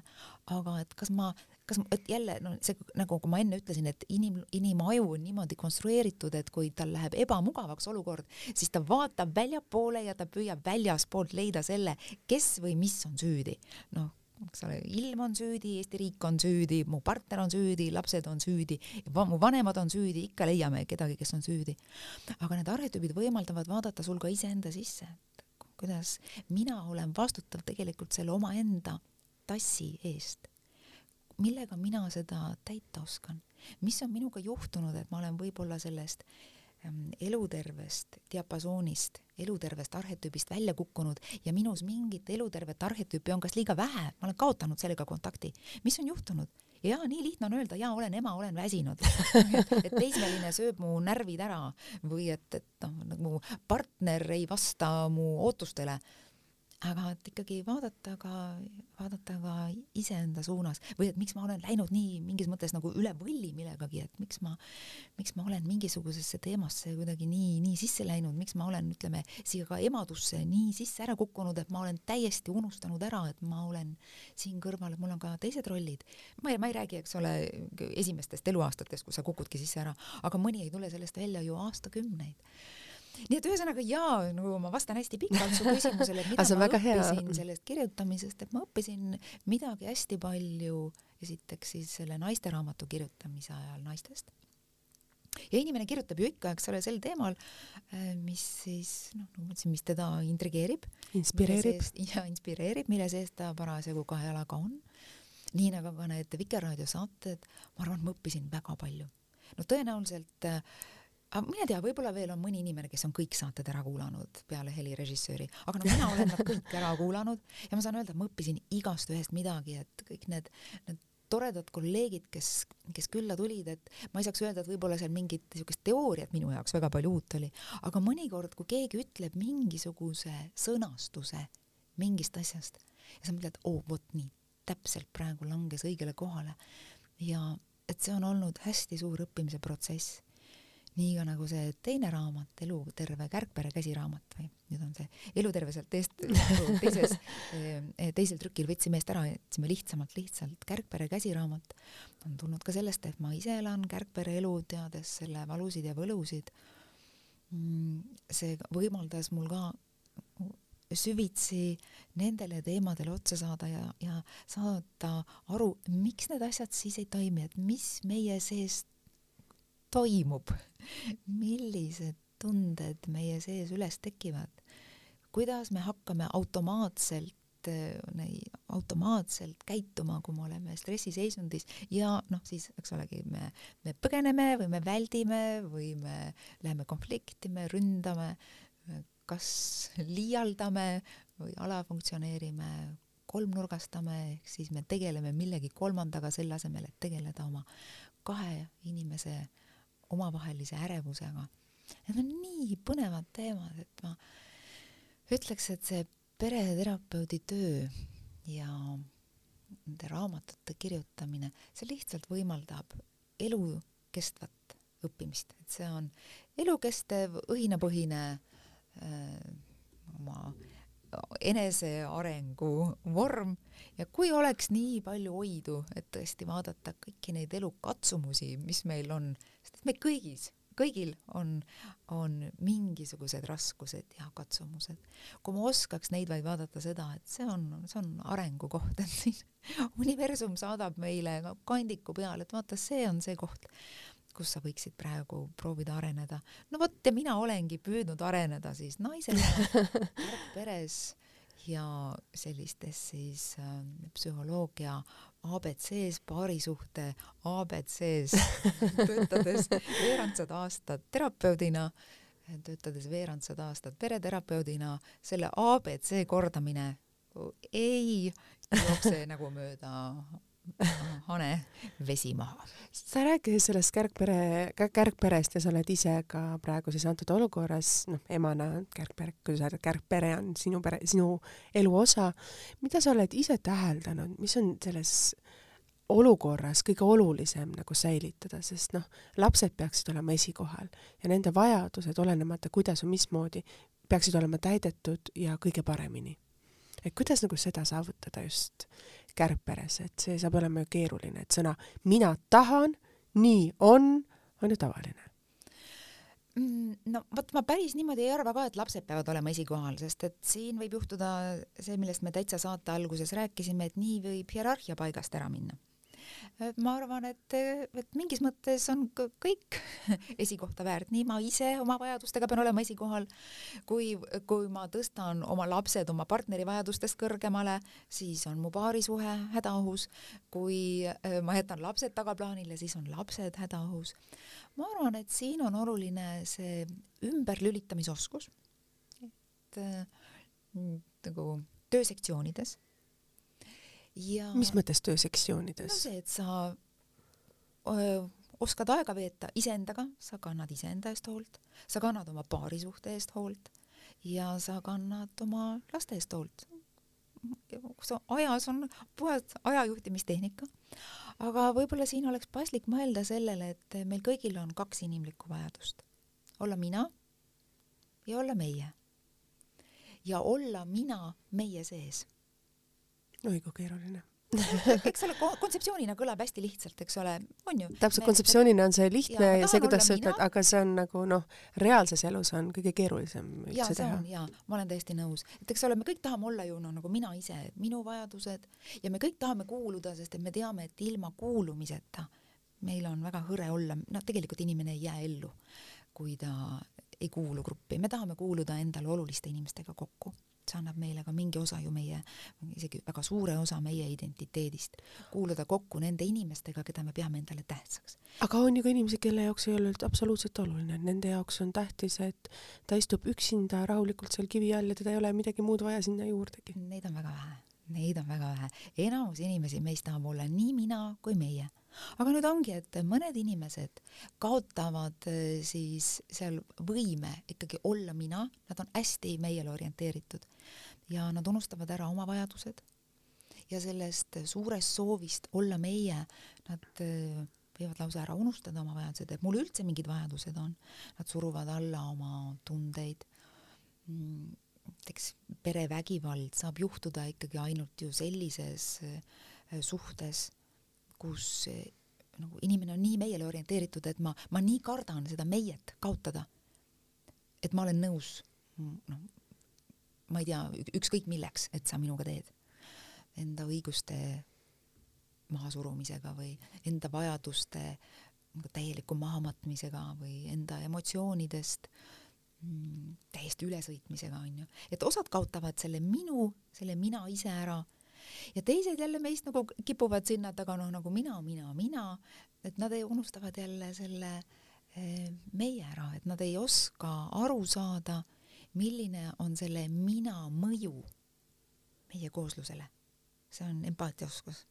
aga et kas ma, kas, et jälle no see nagu ma enne ütlesin, et inim, inimaju on niimoodi konstrueeritud, et kui tal läheb ebamugavaks olukord, siis ta vaatab väljapoole ja ta püüab väljaspoolt leida selle, kes või mis on süüdi. noh, eks ole, ilm on süüdi, Eesti riik on süüdi, mu partner on süüdi, lapsed on süüdi, mu vanemad on süüdi, ikka leiame kedagi, kes on süüdi. aga need arhetüübid võimaldavad vaadata sul ka iseenda sisse, et kuidas mina olen vastutav tegelikult selle omaenda tassi eest. Millega mina seda täita oskan, mis on minuga juhtunud, et ma olen võib-olla sellest äh, Ähm, elutervest diapasoonist, elutervest arhetüübist välja kukkunud ja minus mingit elutervet arhetüüpi on kas liiga vähe, ma olen kaotanud sellega kontakti. mis on juhtunud? ja nii lihtne on öelda, ja olen ema, olen väsinud et teismeline sööb mu närvid ära või et, et noh, nagu partner ei vasta mu ootustele aga et ikkagi vaadata ka, vaadata ka iseenda suunas või et miks ma olen läinud nii mingis mõttes nagu üle võlli millegagi, et miks ma, miks ma olen mingisugusesse teemasse kuidagi nii, nii sisse läinud, miks ma olen, ütleme, siia ka emadusse nii sisse ära kukkunud, et ma olen täiesti unustanud ära, et ma olen siin kõrval, mul on ka teised rollid. ma ei, ma ei räägi, eks ole, esimestest eluaastatest, kus sa kukudki sisse ära, aga mõni ei tule sellest välja ju aastakümneid nii et ühesõnaga jaa, nagu ma vastan hästi pikalt su küsimusele, et mida ma õppisin hea. sellest kirjutamisest, et ma õppisin midagi hästi palju, esiteks siis selle naisteraamatu kirjutamise ajal naistest. ja inimene kirjutab ju ikka, eks ole, sel teemal, äh, mis siis noh, nagu ma ütlesin, mis teda intrigeerib. inspireerib. ja inspireerib, mille sees ta parasjagu kahe jalaga on. nii nagu ka need Vikerraadio saated, ma arvan, ma õppisin väga palju. no tõenäoliselt äh, aga mine tea, võib-olla veel on mõni inimene, kes on kõik saated ära kuulanud peale helirežissööri, aga no mina olen nad kõik ära kuulanud ja ma saan öelda, et ma õppisin igast ühest midagi, et kõik need, need toredad kolleegid, kes, kes külla tulid, et ma ei saaks öelda, et võib-olla seal mingit niisugust teooriat minu jaoks väga palju uut oli, aga mõnikord, kui keegi ütleb mingisuguse sõnastuse mingist asjast ja sa mõtled, oo, vot nii, täpselt praegu langes õigele kohale. Ja et see on olnud hästi suur õppimise protsess nii ka nagu see teine raamat, Eluterve Kärgpere käsiraamat või nüüd on see Eluterve sealt teist teises, eh, teisel trükil võtsime eest ära, jätsime lihtsamalt lihtsalt Kärgpere käsiraamat on tulnud ka sellest, et ma ise elan Kärgpere elu, teades selle valusid ja võlusid. Mm, see võimaldas mul ka süvitsi nendele teemadele otsa saada ja, ja saada aru, miks need asjad siis ei toimi, et mis meie sees toimub, millised tunded meie sees üles tekivad, kuidas me hakkame automaatselt automaatselt käituma, kui me oleme stressiseisundis? Ja noh, siis eks olegi, me, me põgeneme või me väldime või me läheme konflikti, me ründame, kas liialdame või alafunktsioneerime, kolmnurgastame, ehk siis me tegeleme millegi kolmandaga selle asemel, et tegeleda oma kahe inimese omavahelise ärevusega. Need on nii põnevad teemad, et ma ütleks, et see pereterapeudi töö ja nende raamatute kirjutamine, see lihtsalt võimaldab elukestvat õppimist, et see on elukestev, õhinapõhine öö, oma enesearengu vorm ja kui oleks nii palju oidu, et tõesti vaadata kõiki neid elukatsumusi, mis meil on, sest me kõigis kõigil on, on mingisugused raskused ja katsumused. kui ma oskaks neid vaid vaadata seda, et see on, see on arengukoht, et siin universum saadab meile kandiku peale, et vaata, see on see koht, kus sa võiksid praegu proovida areneda. no vot, ja mina olengi püüdnud areneda siis naisena peres ja sellistes siis äh, psühholoogia abc-s, paarisuhte abc-s töötades veerandsad aastad terapeudina, töötades veerandsad aastad pereterapeudina, selle abc kordamine ei jookse nagu mööda hane vesi maha. sa rääkisid sellest kärgpere, kärgperest ja sa oled ise ka praegu siis antud olukorras, noh, emana kärgpere, kuidas öelda, kärgpere on sinu pere, sinu elu osa. mida sa oled ise täheldanud, mis on selles olukorras kõige olulisem nagu säilitada, sest noh, lapsed peaksid olema esikohal ja nende vajadused, olenemata kuidas või mismoodi, peaksid olema täidetud ja kõige paremini. et kuidas nagu seda saavutada just kärgperes, et see saab olema ju keeruline, et sõna mina tahan, nii on, on ju tavaline. Mm, no vot ma päris niimoodi ei arva ka, et lapsed peavad olema esikohal, sest et siin võib juhtuda see, millest me täitsa saate alguses rääkisime, et nii võib hierarhia paigast ära minna ma arvan, et, et mingis mõttes on kõik esikohta väärt, nii ma ise oma vajadustega pean olema esikohal, kui, kui ma tõstan oma lapsed oma partneri vajadustest kõrgemale, siis on mu paarisuhe hädaohus, kui äh, ma jätan lapsed tagaplaanile, siis on lapsed hädaohus. ma arvan, et siin on oluline see ümberlülitamisoskus, et äh, nagu töösektsioonides ja mis mõttes töösektsioonides? no see, et sa öö, oskad aega veeta iseendaga, sa kannad iseenda eest hoolt, sa kannad oma paarisuhte eest hoolt ja sa kannad oma laste eest hoolt. ajas on puhas ajajuhtimistehnika, aga võib-olla siin oleks paslik mõelda sellele, et meil kõigil on kaks inimlikku vajadust. olla mina ja olla meie. ja olla mina meie sees oi kui keeruline. Eks ole, kontseptsioonina kõlab hästi lihtsalt, eks ole, on ju. täpselt, kontseptsioonina on see lihtne ja, ja see, kuidas sa ütled, aga see on nagu noh, reaalses elus on kõige keerulisem üldse teha. ja ma olen täiesti nõus, et eks ole, me kõik tahame olla ju noh, nagu mina ise, minu vajadused ja me kõik tahame kuuluda, sest et me teame, et ilma kuulumiseta meil on väga hõre olla, noh, tegelikult inimene ei jää ellu, kui ta ei kuulu gruppi, me tahame kuuluda endale oluliste inimestega kokku see annab meile ka mingi osa ju meie, isegi väga suure osa meie identiteedist, kuuluda kokku nende inimestega, keda me peame endale tähtsaks. aga on ju ka inimesi, kelle jaoks ei ole absoluutselt oluline, nende jaoks on tähtis, et ta istub üksinda rahulikult seal kivi all ja teda ei ole midagi muud vaja sinna juurdegi. Neid on väga vähe, neid on väga vähe. enamus inimesi meist tahab olla nii mina kui meie. Aga nüüd ongi, et mõned inimesed kaotavad eh, siis seal võime ikkagi olla mina, nad on hästi meiele orienteeritud. Ja nad unustavad ära oma vajadused. Ja sellest suurest soovist olla meie, nad eh, võivad lausa ära unustada oma vajadused, et mul üldse mingid vajadused on, nad suruvad alla oma tundeid. Näiteks perevägivald saab juhtuda ikkagi ainult ju sellises eh, suhtes kus nagu inimene on nii meiele orienteeritud, et ma, ma nii kardan seda meiet kaotada, et ma olen nõus, noh, ma ei tea, ükskõik milleks, et sa minuga teed. Enda õiguste mahasurumisega või enda vajaduste nagu täieliku mahamatmisega või enda emotsioonidest mm, täiesti ülesõitmisega, onju. et osad kaotavad selle minu, selle mina ise ära ja teised jälle meist nagu kipuvad sinna taga, noh nagu mina, mina, mina, et nad ei, unustavad jälle selle eh, meie ära, et nad ei oska aru saada, milline on selle mina mõju meie kooslusele. see on empaatiaoskus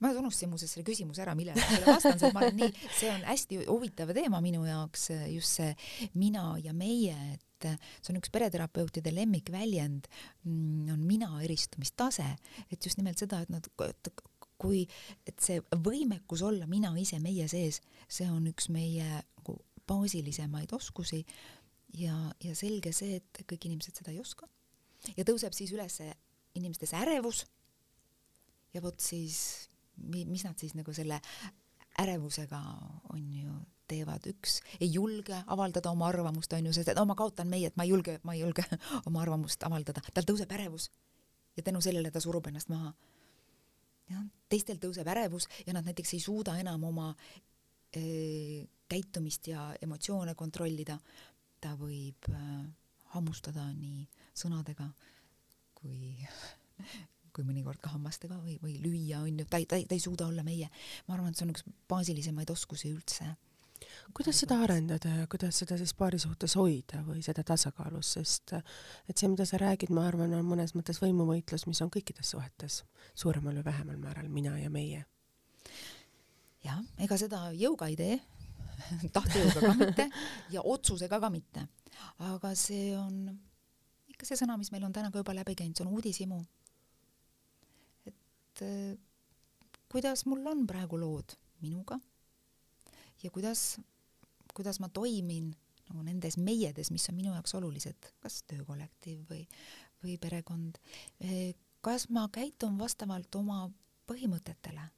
ma unustasin muuseas selle küsimuse ära, millele ma vastan, sest ma olen nii, see on hästi huvitav teema minu jaoks, just see mina ja meie, et et see on üks pereterapeutide lemmikväljend, mm, on mina eristumistase, et just nimelt seda, et nad, kui, et see võimekus olla mina ise meie sees, see on üks meie nagu baasilisemaid oskusi. Ja, ja selge see, et kõik inimesed seda ei oska. ja tõuseb siis üles inimestes ärevus ja vot siis, mis nad siis nagu selle ärevusega on ju teevad, üks ei julge avaldada oma arvamust, on ju, sest et no ma kaotan meie, et ma ei julge, ma ei julge oma arvamust avaldada, tal tõuseb ärevus ja tänu sellele ta surub ennast maha. jah, teistel tõuseb ärevus ja nad näiteks ei suuda enam oma äh, käitumist ja emotsioone kontrollida. ta võib äh, hammustada nii sõnadega kui kui mõnikord ka hammastega või, või lüüa, on ju, ta ei, ta ei, ta ei suuda olla meie. ma arvan, et see on üks baasilisemaid oskusi üldse. kuidas seda arendada ja kuidas seda siis paari suhtes hoida või seda tasakaalus, sest et see, mida sa räägid, ma arvan, on mõnes mõttes võimuvõitlus, mis on kõikides suhetes, suuremal või vähemal määral mina ja meie. jah, ega seda jõuga ei tee tahtejõuga ka mitte ja otsusega ka mitte. aga see on ikka see sõna, mis meil on täna ka juba läbi käinud, see on uudishimu et äh, kuidas mul on praegu lood minuga ja kuidas, kuidas ma toimin nagu nendes meiedes, mis on minu jaoks olulised, kas töökollektiiv või, või perekond. Äh, kas ma käitun vastavalt oma põhimõtetele?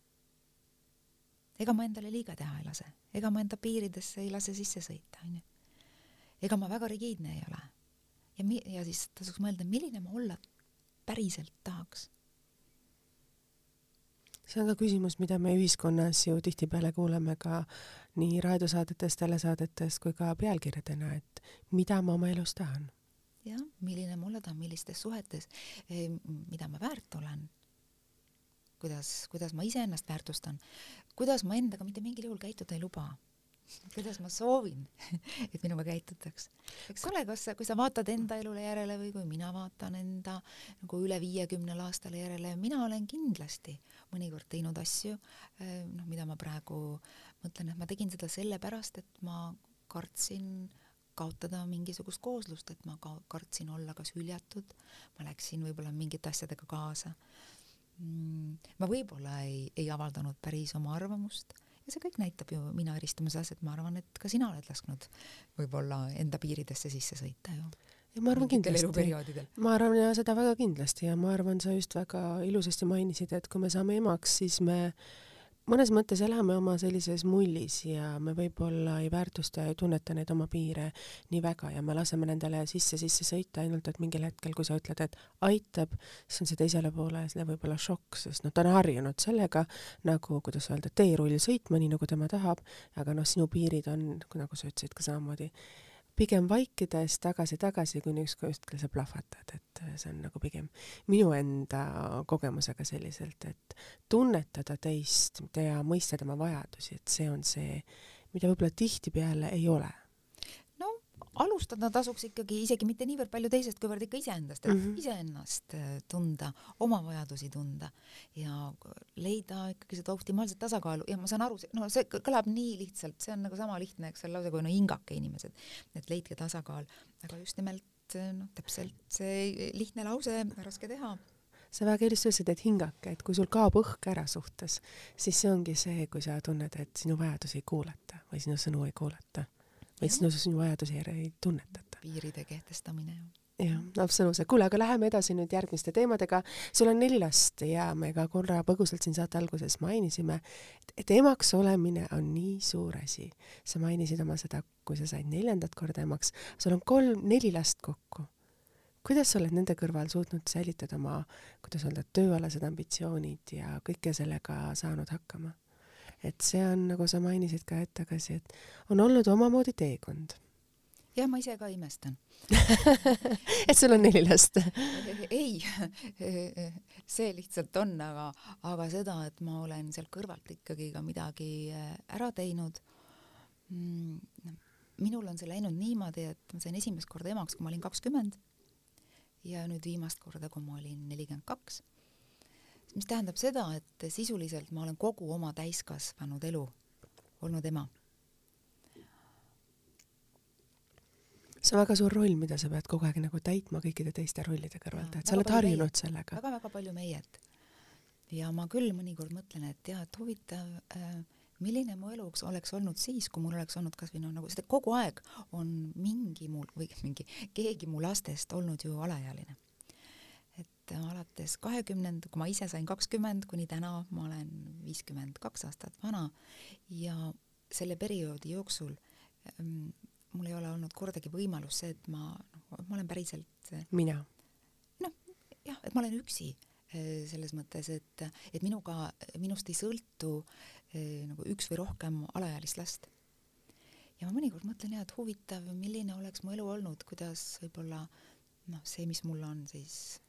ega ma endale liiga teha ei lase, ega ma enda piiridesse ei lase sisse sõita, onju. ega ma väga rigiidne ei ole. ja mi-, ja siis tasuks mõelda, milline ma olla päriselt tahaks see on ka küsimus, mida me ühiskonnas ju tihtipeale kuuleme ka nii raadiosaadetes, telesaadetes kui ka pealkirjadena, et mida ma oma elus tahan. jah, milline ma olla tahan, millistes suhetes, eh, mida ma väärt olen, kuidas, kuidas ma iseennast väärtustan, kuidas ma endaga mitte mingil juhul käituda ei luba kuidas ma soovin, et minuga käitutaks. eks ole, kas kui sa vaatad enda elule järele või kui mina vaatan enda nagu üle viiekümnele aastale järele, mina olen kindlasti mõnikord teinud asju, eh, noh, mida ma praegu mõtlen, et ma tegin seda sellepärast, et ma kartsin kaotada mingisugust kooslust, et ma ka kartsin olla kas hüljatud, ma läksin võib-olla mingite asjadega kaasa. Mm, ma võib-olla ei, ei avaldanud päris oma arvamust ja see kõik näitab ju mina eristumises, et ma arvan, et ka sina oled lasknud võib-olla enda piiridesse sisse sõita ju. ja ma arvan kindlasti, ma arvan ja seda väga kindlasti ja ma arvan, sa just väga ilusasti mainisid, et kui me saame emaks, siis me äh, mõnes mõttes elame oma sellises mullis ja me võib-olla ei väärtusta ja ei tunneta neid oma piire nii väga ja me laseme nendele sisse-sisse sõita ainult, et mingil hetkel, kui sa ütled, et aitab, siis on see teisele poole võib-olla šokk, sest noh, ta on harjunud sellega nagu, kuidas öelda, teerull sõitma, nii nagu tema tahab, aga noh, sinu piirid on, nagu sa ütlesid ka samamoodi pigem vaikides tagasi-tagasi, kuni ükskord sa plahvatad, et see on nagu pigem minu enda kogemusega selliselt, et tunnetada teist ja mõista tema vajadusi, et see on see, mida võib-olla tihtipeale ei ole alustada tasuks ikkagi isegi mitte niivõrd palju teisest, kuivõrd ikka iseendast, et mm -hmm. iseennast äh, tunda, oma vajadusi tunda ja leida ikkagi seda optimaalset tasakaalu. Ja ma saan aru, no see kõlab nii lihtsalt, see on nagu sama lihtne, eks ole, lause kui no hingake inimesed, et leidke tasakaal, aga just nimelt äh, noh, täpselt see lihtne lause, raske teha. Sa väga ilusti ütlesid, et hingake, et kui sul kaob õhk ära suhtes, siis see ongi see, kui sa tunned, et sinu vajadusi ei kuulata või sinu sõnu ei kuulata sinu, sinu vajadusi ei tunnetata. piiride kehtestamine jah, absoluutselt. kuule, aga läheme edasi nüüd järgmiste teemadega. sul on neli last ja me ka korra põgusalt siin saate alguses mainisime, et emaks olemine on nii suur asi. sa mainisid oma seda, kui sa said neljandat korda emaks, sul on kolm, neli last kokku. kuidas sa oled nende kõrval suutnud säilitada oma, kuidas öelda, tööalased ambitsioonid ja kõike sellega saanud hakkama? Et see on, nagu sa mainisid ka hetk tagasi, et on olnud omamoodi teekond. jah, ma ise ka imestan et sul on neli last ei, see lihtsalt on, aga, aga seda, et ma olen sealt kõrvalt ikkagi ka midagi äh, ära teinud mm,. minul on see läinud niimoodi, et ma sain esimest korda emaks, kui ma olin kakskümmend ja nüüd viimast korda, kui ma olin nelikümmend kaks mis tähendab seda, et sisuliselt ma olen kogu oma täiskasvanud elu olnud ema. see on väga suur roll, mida sa pead kogu aeg nagu täitma kõikide teiste rollide kõrvalt, et sa oled harjunud meie, sellega väga,. väga-väga palju meiet. ja ma küll mõnikord mõtlen, et jah, et huvitav äh, milline mu elu oleks olnud siis, kui mul oleks olnud kasvõi noh, nagu seda kogu aeg on mingi mul või mingi keegi mu lastest olnud ju alaealine et alates kahekümnenda, kui ma ise sain kakskümmend, kuni täna ma olen viiskümmend kaks aastat vana ja selle perioodi jooksul ähm, mul ei ole olnud kordagi võimalus see, et ma, noh, ma olen päriselt mina? noh, jah, et ma olen üksi äh, selles mõttes, et, et minuga, minust ei sõltu äh, nagu üks või rohkem alaealist last. ja ma mõnikord mõtlen jah, et huvitav, milline oleks mu elu olnud, kuidas võib-olla noh, see, mis mul on siis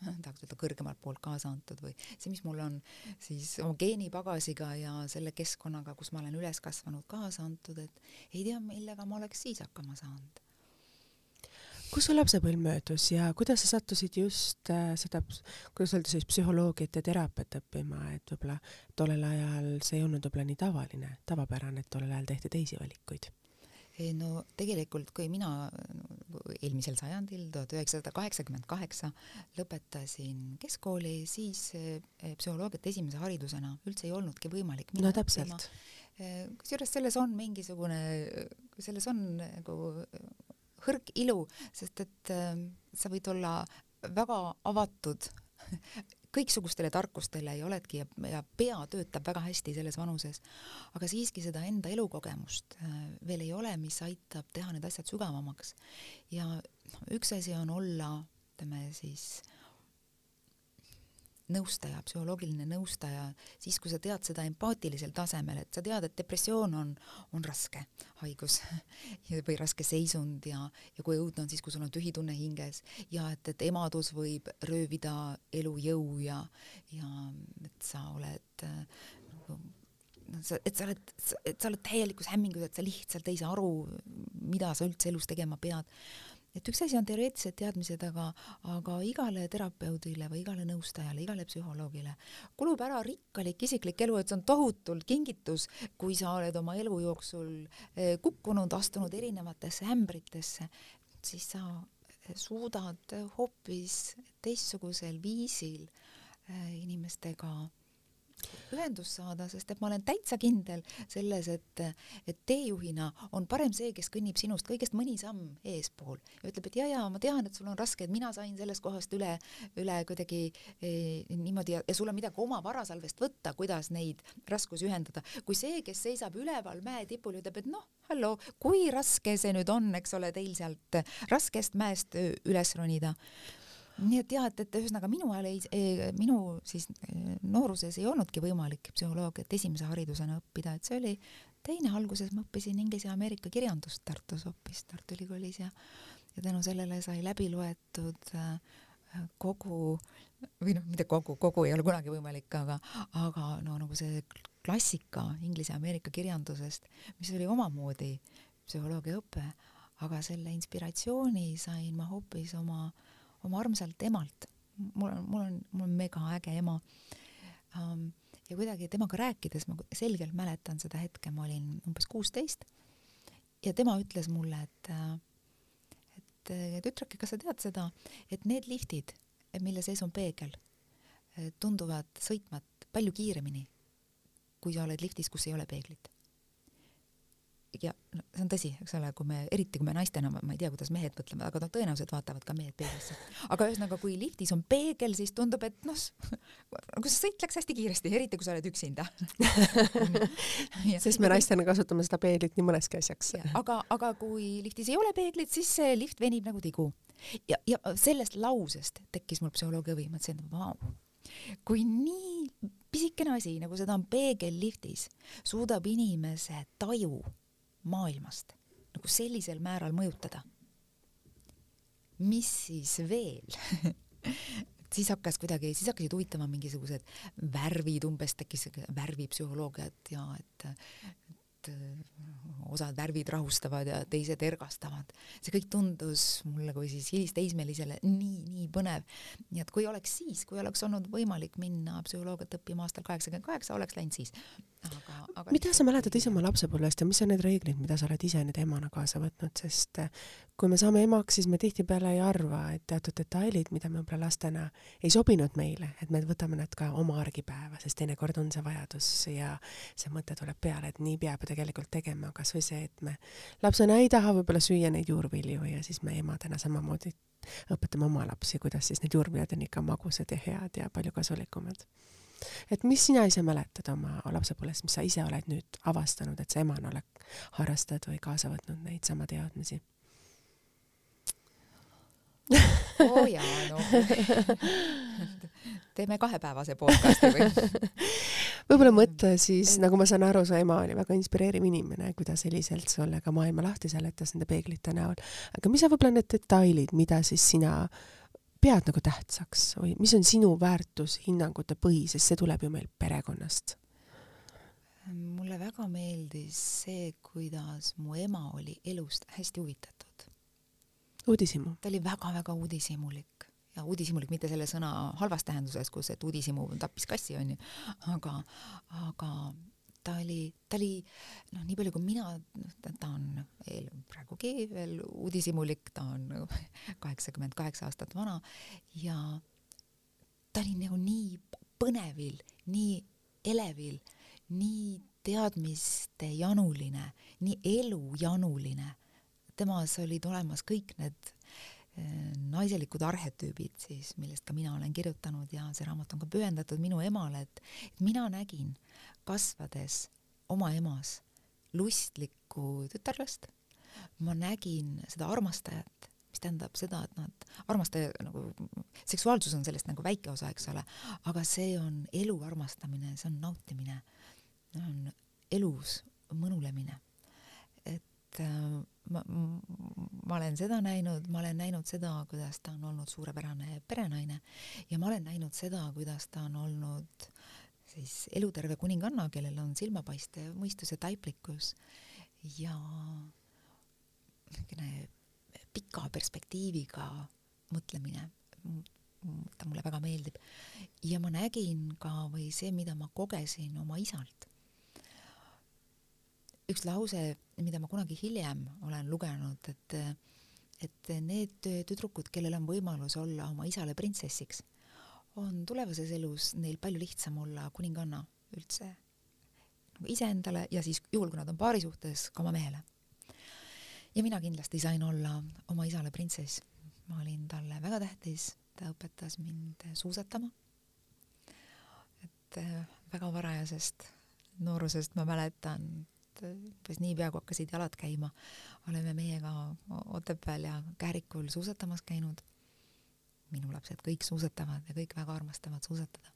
tahaks öelda kõrgemalt poolt kaasa antud või see, mis mul on siis oma geenipagasiga ja selle keskkonnaga, kus ma olen üles kasvanud, kaasa antud, et ei tea, millega ma oleks siis hakkama saanud. kus su lapsepõlv möödus ja kuidas sa sattusid just äh, seda, kuidas öelda siis psühholoogiat ja teraapiat õppima, et võib-olla tollel ajal see ei olnud võib-olla nii tavaline, tavapärane, et tollel ajal tehti teisi valikuid no tegelikult, kui mina eelmisel sajandil, tuhat üheksasada kaheksakümmend kaheksa lõpetasin keskkooli, siis eh, psühholoogiat esimese haridusena üldse ei olnudki võimalik. no täpselt. Eh, kusjuures selles on mingisugune, selles on nagu hõrk ilu, sest et eh, sa võid olla väga avatud kõiksugustele tarkustele ja oledki ja, ja pea töötab väga hästi selles vanuses, aga siiski seda enda elukogemust äh, veel ei ole, mis aitab teha need asjad sügavamaks. ja noh, üks asi on olla, ütleme siis nõustaja, psühholoogiline nõustaja, siis kui sa tead seda empaatilisel tasemel, et sa tead, et depressioon on, on raske haigus või raske seisund ja, ja kui õudne on siis, kui sul on tühi tunne hinges ja et, et emadus võib röövida elujõu ja, ja et sa oled nagu noh, sa, et sa oled, et sa oled täielikus hämmingus, et sa lihtsalt ei saa aru, mida sa üldse elus tegema pead et üks asi on teoreetilised teadmised, aga, aga igale terapeudile või igale nõustajale, igale psühholoogile kulub ära rikkalik isiklik elu, et see on tohutult kingitus, kui sa oled oma elu jooksul eh, kukkunud, astunud erinevatesse ämbritesse, siis sa suudad hoopis teistsugusel viisil eh, inimestega ühendust saada, sest et ma olen täitsa kindel selles, et, et teejuhina on parem see, kes kõnnib sinust kõigest mõni samm eespool ja ütleb, et ja, ja ma tean, et sul on raske, et mina sain sellest kohast üle, üle kuidagi eh, niimoodi ja, ja sul on midagi oma varasalvest võtta, kuidas neid raskusi ühendada, kui see, kes seisab üleval mäe tipul, ütleb, et noh, halloo, kui raske see nüüd on, eks ole, teil sealt raskest mäest üles ronida nii et jah, et, et ühesõnaga minu ajal ei, minu siis eh, nooruses ei olnudki võimalik psühholoogiat esimese haridusena õppida, et see oli teine, alguses ma õppisin inglise ja ameerika kirjandust Tartus hoopis, Tartu Ülikoolis ja ja tänu sellele sai läbi loetud äh, kogu või noh, mitte kogu, kogu ei ole kunagi võimalik, aga, aga no nagu see klassika inglise ja ameerika kirjandusest, mis oli omamoodi psühholoogiaõpe, aga selle inspiratsiooni sain ma hoopis oma äh, oma armsalt emalt. mul on, mul on, mul on mega äge ema um,. ja kuidagi temaga rääkides ma selgelt mäletan seda hetke, ma olin umbes kuusteist ja tema ütles mulle, et, et tütrake, kas sa tead seda, et need liftid, mille sees on peegel, tunduvad sõitmat palju kiiremini, kui sa oled liftis, kus ei ole peeglit ja no, see on tõsi, eks ole, kui me, eriti kui me naistena, ma ei tea, kuidas mehed mõtlevad, aga noh, tõenäoliselt vaatavad ka mehed peeglisse. aga ühesõnaga, kui liftis on peegel, siis tundub, et noh, nagu see sõit läks hästi kiiresti, eriti kui sa oled üksinda sest me naistena kasutame seda peeglit nii mõneski asjaks. aga, aga kui liftis ei ole peeglit, siis see lift venib nagu tigu. ja, ja sellest lausest tekkis mul psühholoogia huvi, mõtlesin, et vau kui nii pisikene asi, nagu seda on peegel liftis, suudab inimese taju maailmast nagu sellisel määral mõjutada. mis siis veel siis hakkas kuidagi, siis hakkasid huvitama mingisugused värvid, umbes tekkis värvipsühholoogiat ja et, et osad värvid rahustavad ja teised ergastavad. see kõik tundus mulle kui siis hilisteismelisele nii, nii põnev. nii et kui oleks siis, kui oleks olnud võimalik minna psühholoogiat õppima aastal kaheksakümmend kaheksa, oleks läinud siis. aga, aga mida sa mäletad ise oma lapsepõlvest ja mis on need reeglid, mida sa oled ise nüüd emana kaasa võtnud, sest kui me saame emaks, siis me tihtipeale ei arva, et teatud detailid, mida me võib-olla lastena ei sobinud meile, et me võtame nad ka oma argipäeva, sest teinekord on see vajadus ja see mõte tuleb peale, et nii peab tegelikult tegema, kasvõi see, et me lapsena ei taha võib-olla süüa neid juurvilju ja siis me emadena samamoodi õpetame oma lapsi, kuidas siis need juurviljad on ikka magusad ja head ja palju kasulikumad et mis sina ise mäletad oma lapsepõlvest, mis sa ise oled nüüd avastanud, et sa emana oled, harrastad või kaasa võtnud neid sama teadmisi? Oo oh jaa, no teeme kahepäevase podcasti või? võib-olla mõtle siis, nagu ma saan aru, su ema oli väga inspireeriv inimene, kui ta selliselt sulle ka maailma lahti seletas nende peeglite näol. aga mis on võib-olla need detailid, mida siis sina pead nagu tähtsaks või mis on sinu väärtushinnangute põhi, sest see tuleb ju meil perekonnast? mulle väga meeldis see, kuidas mu ema oli elust hästi huvitatud. Uudishimu? ta oli väga-väga uudishimulik ja uudishimulik mitte selle sõna halvas tähenduses, kus, et uudishimu tappis kassi, onju, aga, aga ta oli, ta oli noh, nii palju kui mina, noh, ta on eel, praegugi veel uudishimulik, ta on kaheksakümmend kaheksa aastat vana ja ta oli nagu nii põnevil, nii elevil, nii teadmiste januline, nii elujanuline. Temas olid olemas kõik need naiselikud arhetüübid siis, millest ka mina olen kirjutanud ja see raamat on ka pühendatud minu emale, et, et mina nägin kasvades oma emas lustlikku tütarlast, ma nägin seda armastajat, mis tähendab seda, et nad, armastaja nagu, seksuaalsus on sellest nagu väike osa, eks ole, aga see on elu armastamine, see on nautimine, on elus mõnulemine. et äh, ma, ma olen seda näinud, ma olen näinud seda, kuidas ta on olnud suurepärane perenaine ja ma olen näinud seda, kuidas ta on olnud siis eluterve kuninganna, kellel on silmapaistev mõistus ja taiplikkus ja niisugune pika perspektiiviga mõtlemine. ta mulle väga meeldib ja ma nägin ka või see, mida ma kogesin oma isalt üks lause, mida ma kunagi hiljem olen lugenud, et et need tüdrukud, kellel on võimalus olla oma isale printsessiks, on tulevases elus neil palju lihtsam olla kuninganna üldse nagu iseendale ja siis juhul, kui nad on paari suhtes, ka oma mehele. ja mina kindlasti sain olla oma isale printsess. ma olin talle väga tähtis, ta õpetas mind suusatama. et väga varajasest noorusest ma mäletan umbes niipea, kui hakkasid jalad käima, oleme meiega Otepääl ja Kährikul suusatamas käinud. minu lapsed kõik suusatavad ja kõik väga armastavad suusatada.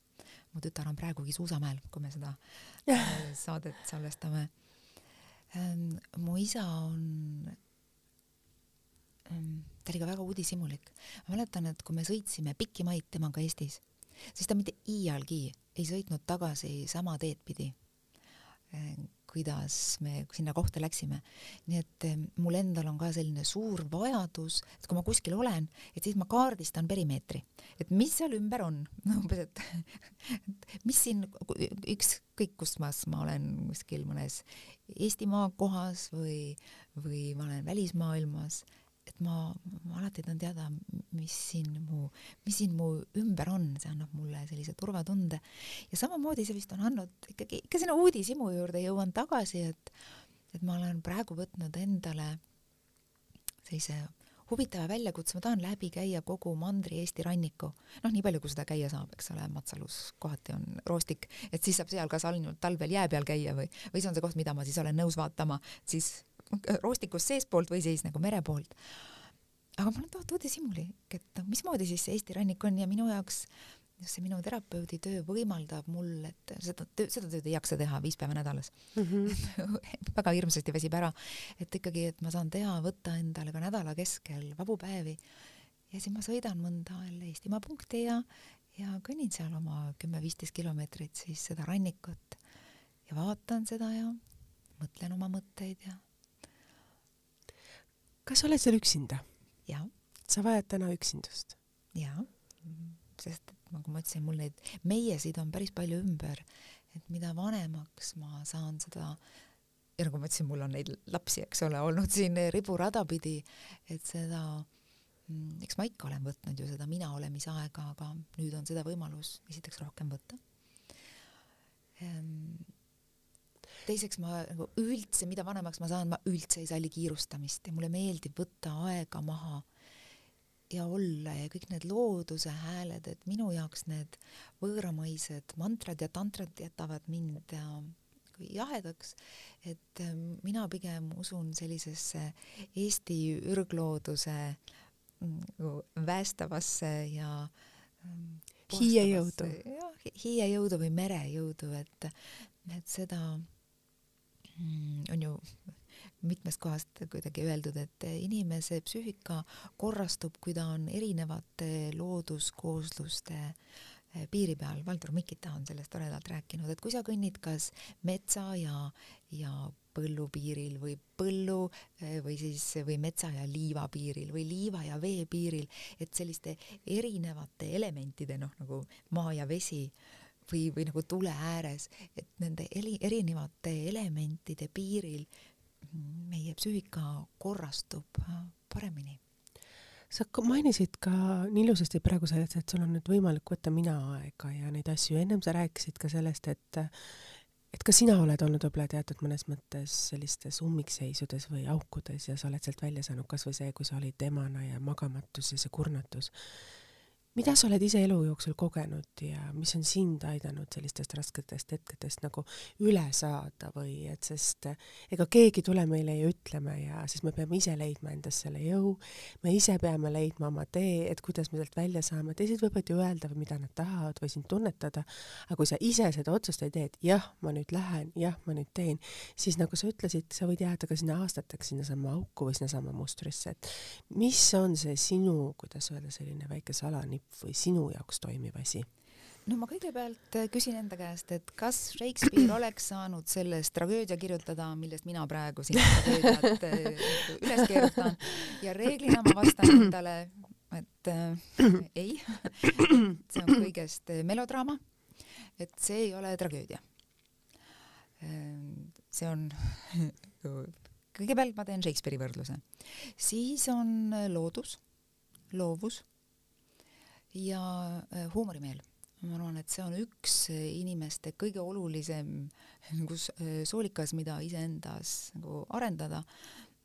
mu tütar on praegugi suusamäel, kui me seda saadet salvestame. Ehm, mu isa on ehm, ta oli ka väga uudishimulik. ma mäletan, et kui me sõitsime pikki maid temaga Eestis, siis ta mitte iialgi ei sõitnud tagasi sama teed pidi ehm, kuidas me sinna kohta läksime. nii et eh, mul endal on ka selline suur vajadus, et kui ma kuskil olen, et siis ma kaardistan perimeetri, et mis seal ümber on, umbes, et, et mis siin, ükskõik kus maas ma olen kuskil mõnes Eestimaa kohas või, või ma olen välismaailmas et ma, ma alati tahan teada, mis siin mu, mis siin mu ümber on, see annab mulle sellise turvatunde. ja samamoodi see vist on andnud ikkagi, ikka sinna uudishimu juurde jõuan tagasi, et, et ma olen praegu võtnud endale sellise huvitava väljakutse, ma tahan läbi käia kogu Mandri-Eesti ranniku, noh, nii palju, kui seda käia saab, eks ole, Matsalus kohati on roostik, et siis saab seal kas ainult talvel jää peal käia või, või see on see koht, mida ma siis olen nõus vaatama siis roostikust seestpoolt või siis nagu mere poolt. Aga mul on tohutu uudishimulik, et noh, mismoodi siis see Eesti rannik on ja minu jaoks just see minu terapeudi töö võimaldab mul, et seda töö, seda tööd ei jaksa teha viis päeva nädalas mm. -hmm. väga hirmsasti väsib ära, et ikkagi, et ma saan teha, võtta endale ka nädala keskel vabu päevi ja siis ma sõidan mõnda Eestimaa punkti ja, ja kõnnin seal oma kümme-viisteist kilomeetrit siis seda rannikut ja vaatan seda ja mõtlen oma mõtteid ja kas sa oled seal üksinda? Jah. sa vajad täna üksindust? jaa, sest nagu ma ütlesin, mul neid meiesid on päris palju ümber, et mida vanemaks ma saan, seda ja nagu ma ütlesin, mul on neid lapsi, eks ole, olnud siin riburada pidi, et seda mm, eks ma ikka olen võtnud ju seda mina olemise aega, aga nüüd on seda võimalus esiteks rohkem võtta teiseks ma nagu üldse, mida vanemaks ma saan, ma üldse ei salli kiirustamist ja mulle meeldib võtta aega maha ja olla ja kõik need looduse hääled, et minu jaoks need võõramaised mantrad ja tantrad jätavad mind äh, jahedaks, et äh, mina pigem usun sellisesse Eesti ürglooduse mm, väestavasse ja ähm, hiiejõudu. jah, hiiejõudu või merejõudu, et, et seda on ju mitmest kohast kuidagi öeldud, et inimese psüühika korrastub, kui ta on erinevate looduskoosluste eh, piiri peal, Valdur Mikita on sellest toredalt rääkinud, et kui sa kõnnid kas metsa ja, ja põllu piiril või põllu eh, või siis, või metsa ja liiva piiril või liiva ja vee piiril, et selliste erinevate elementide, noh nagu maa ja vesi, või, või nagu tule ääres, et nende eri, erinevate elementide piiril meie psüühika korrastub paremini. sa mainisid ka nii ilusasti praegu sellest, et sul on nüüd võimalik võtta mina-aega ja neid asju, ennem sa rääkisid ka sellest, et et ka sina oled olnud võib-olla teatud mõnes mõttes sellistes ummikseisudes või aukudes ja sa oled sealt välja saanud, kas või see, kui sa olid emana ja magamatus ja see kurnatus mida sa oled ise elu jooksul kogenud ja mis on sind aidanud sellistest rasketest hetkedest nagu üle saada või et sest ega keegi tule meile ju ütlema ja siis me peame ise leidma endas selle jõu, me ise peame leidma oma tee, et kuidas me sealt välja saame, teised võivad ju öelda, mida nad tahavad või sind tunnetada, aga kui sa ise seda otsust ei tee, et jah, ma nüüd lähen, jah, ma nüüd teen, siis nagu sa ütlesid, sa võid jääda ka sinna aastateks sinnasamma auku või sinnasamma mustrisse, et mis on see sinu, kuidas öelda, selline väike salanipp, nipp või sinu jaoks toimiv asi? no ma kõigepealt äh, küsin enda käest, et kas Shakespeare oleks saanud sellest tragöödia kirjutada, millest mina praegu siin tragöödiat äh, üles keerutan. Ja reeglina ma vastan endale, et äh, ei, see on kõigest äh, melodraama, et see ei ole tragöödia. see on kõigepealt ma teen Shakespeare'i võrdluse, siis on loodus, loovus ja äh, huumorimeel. ma arvan, et see on üks äh, inimeste kõige olulisem nagu äh, soolikas, mida iseendas nagu arendada.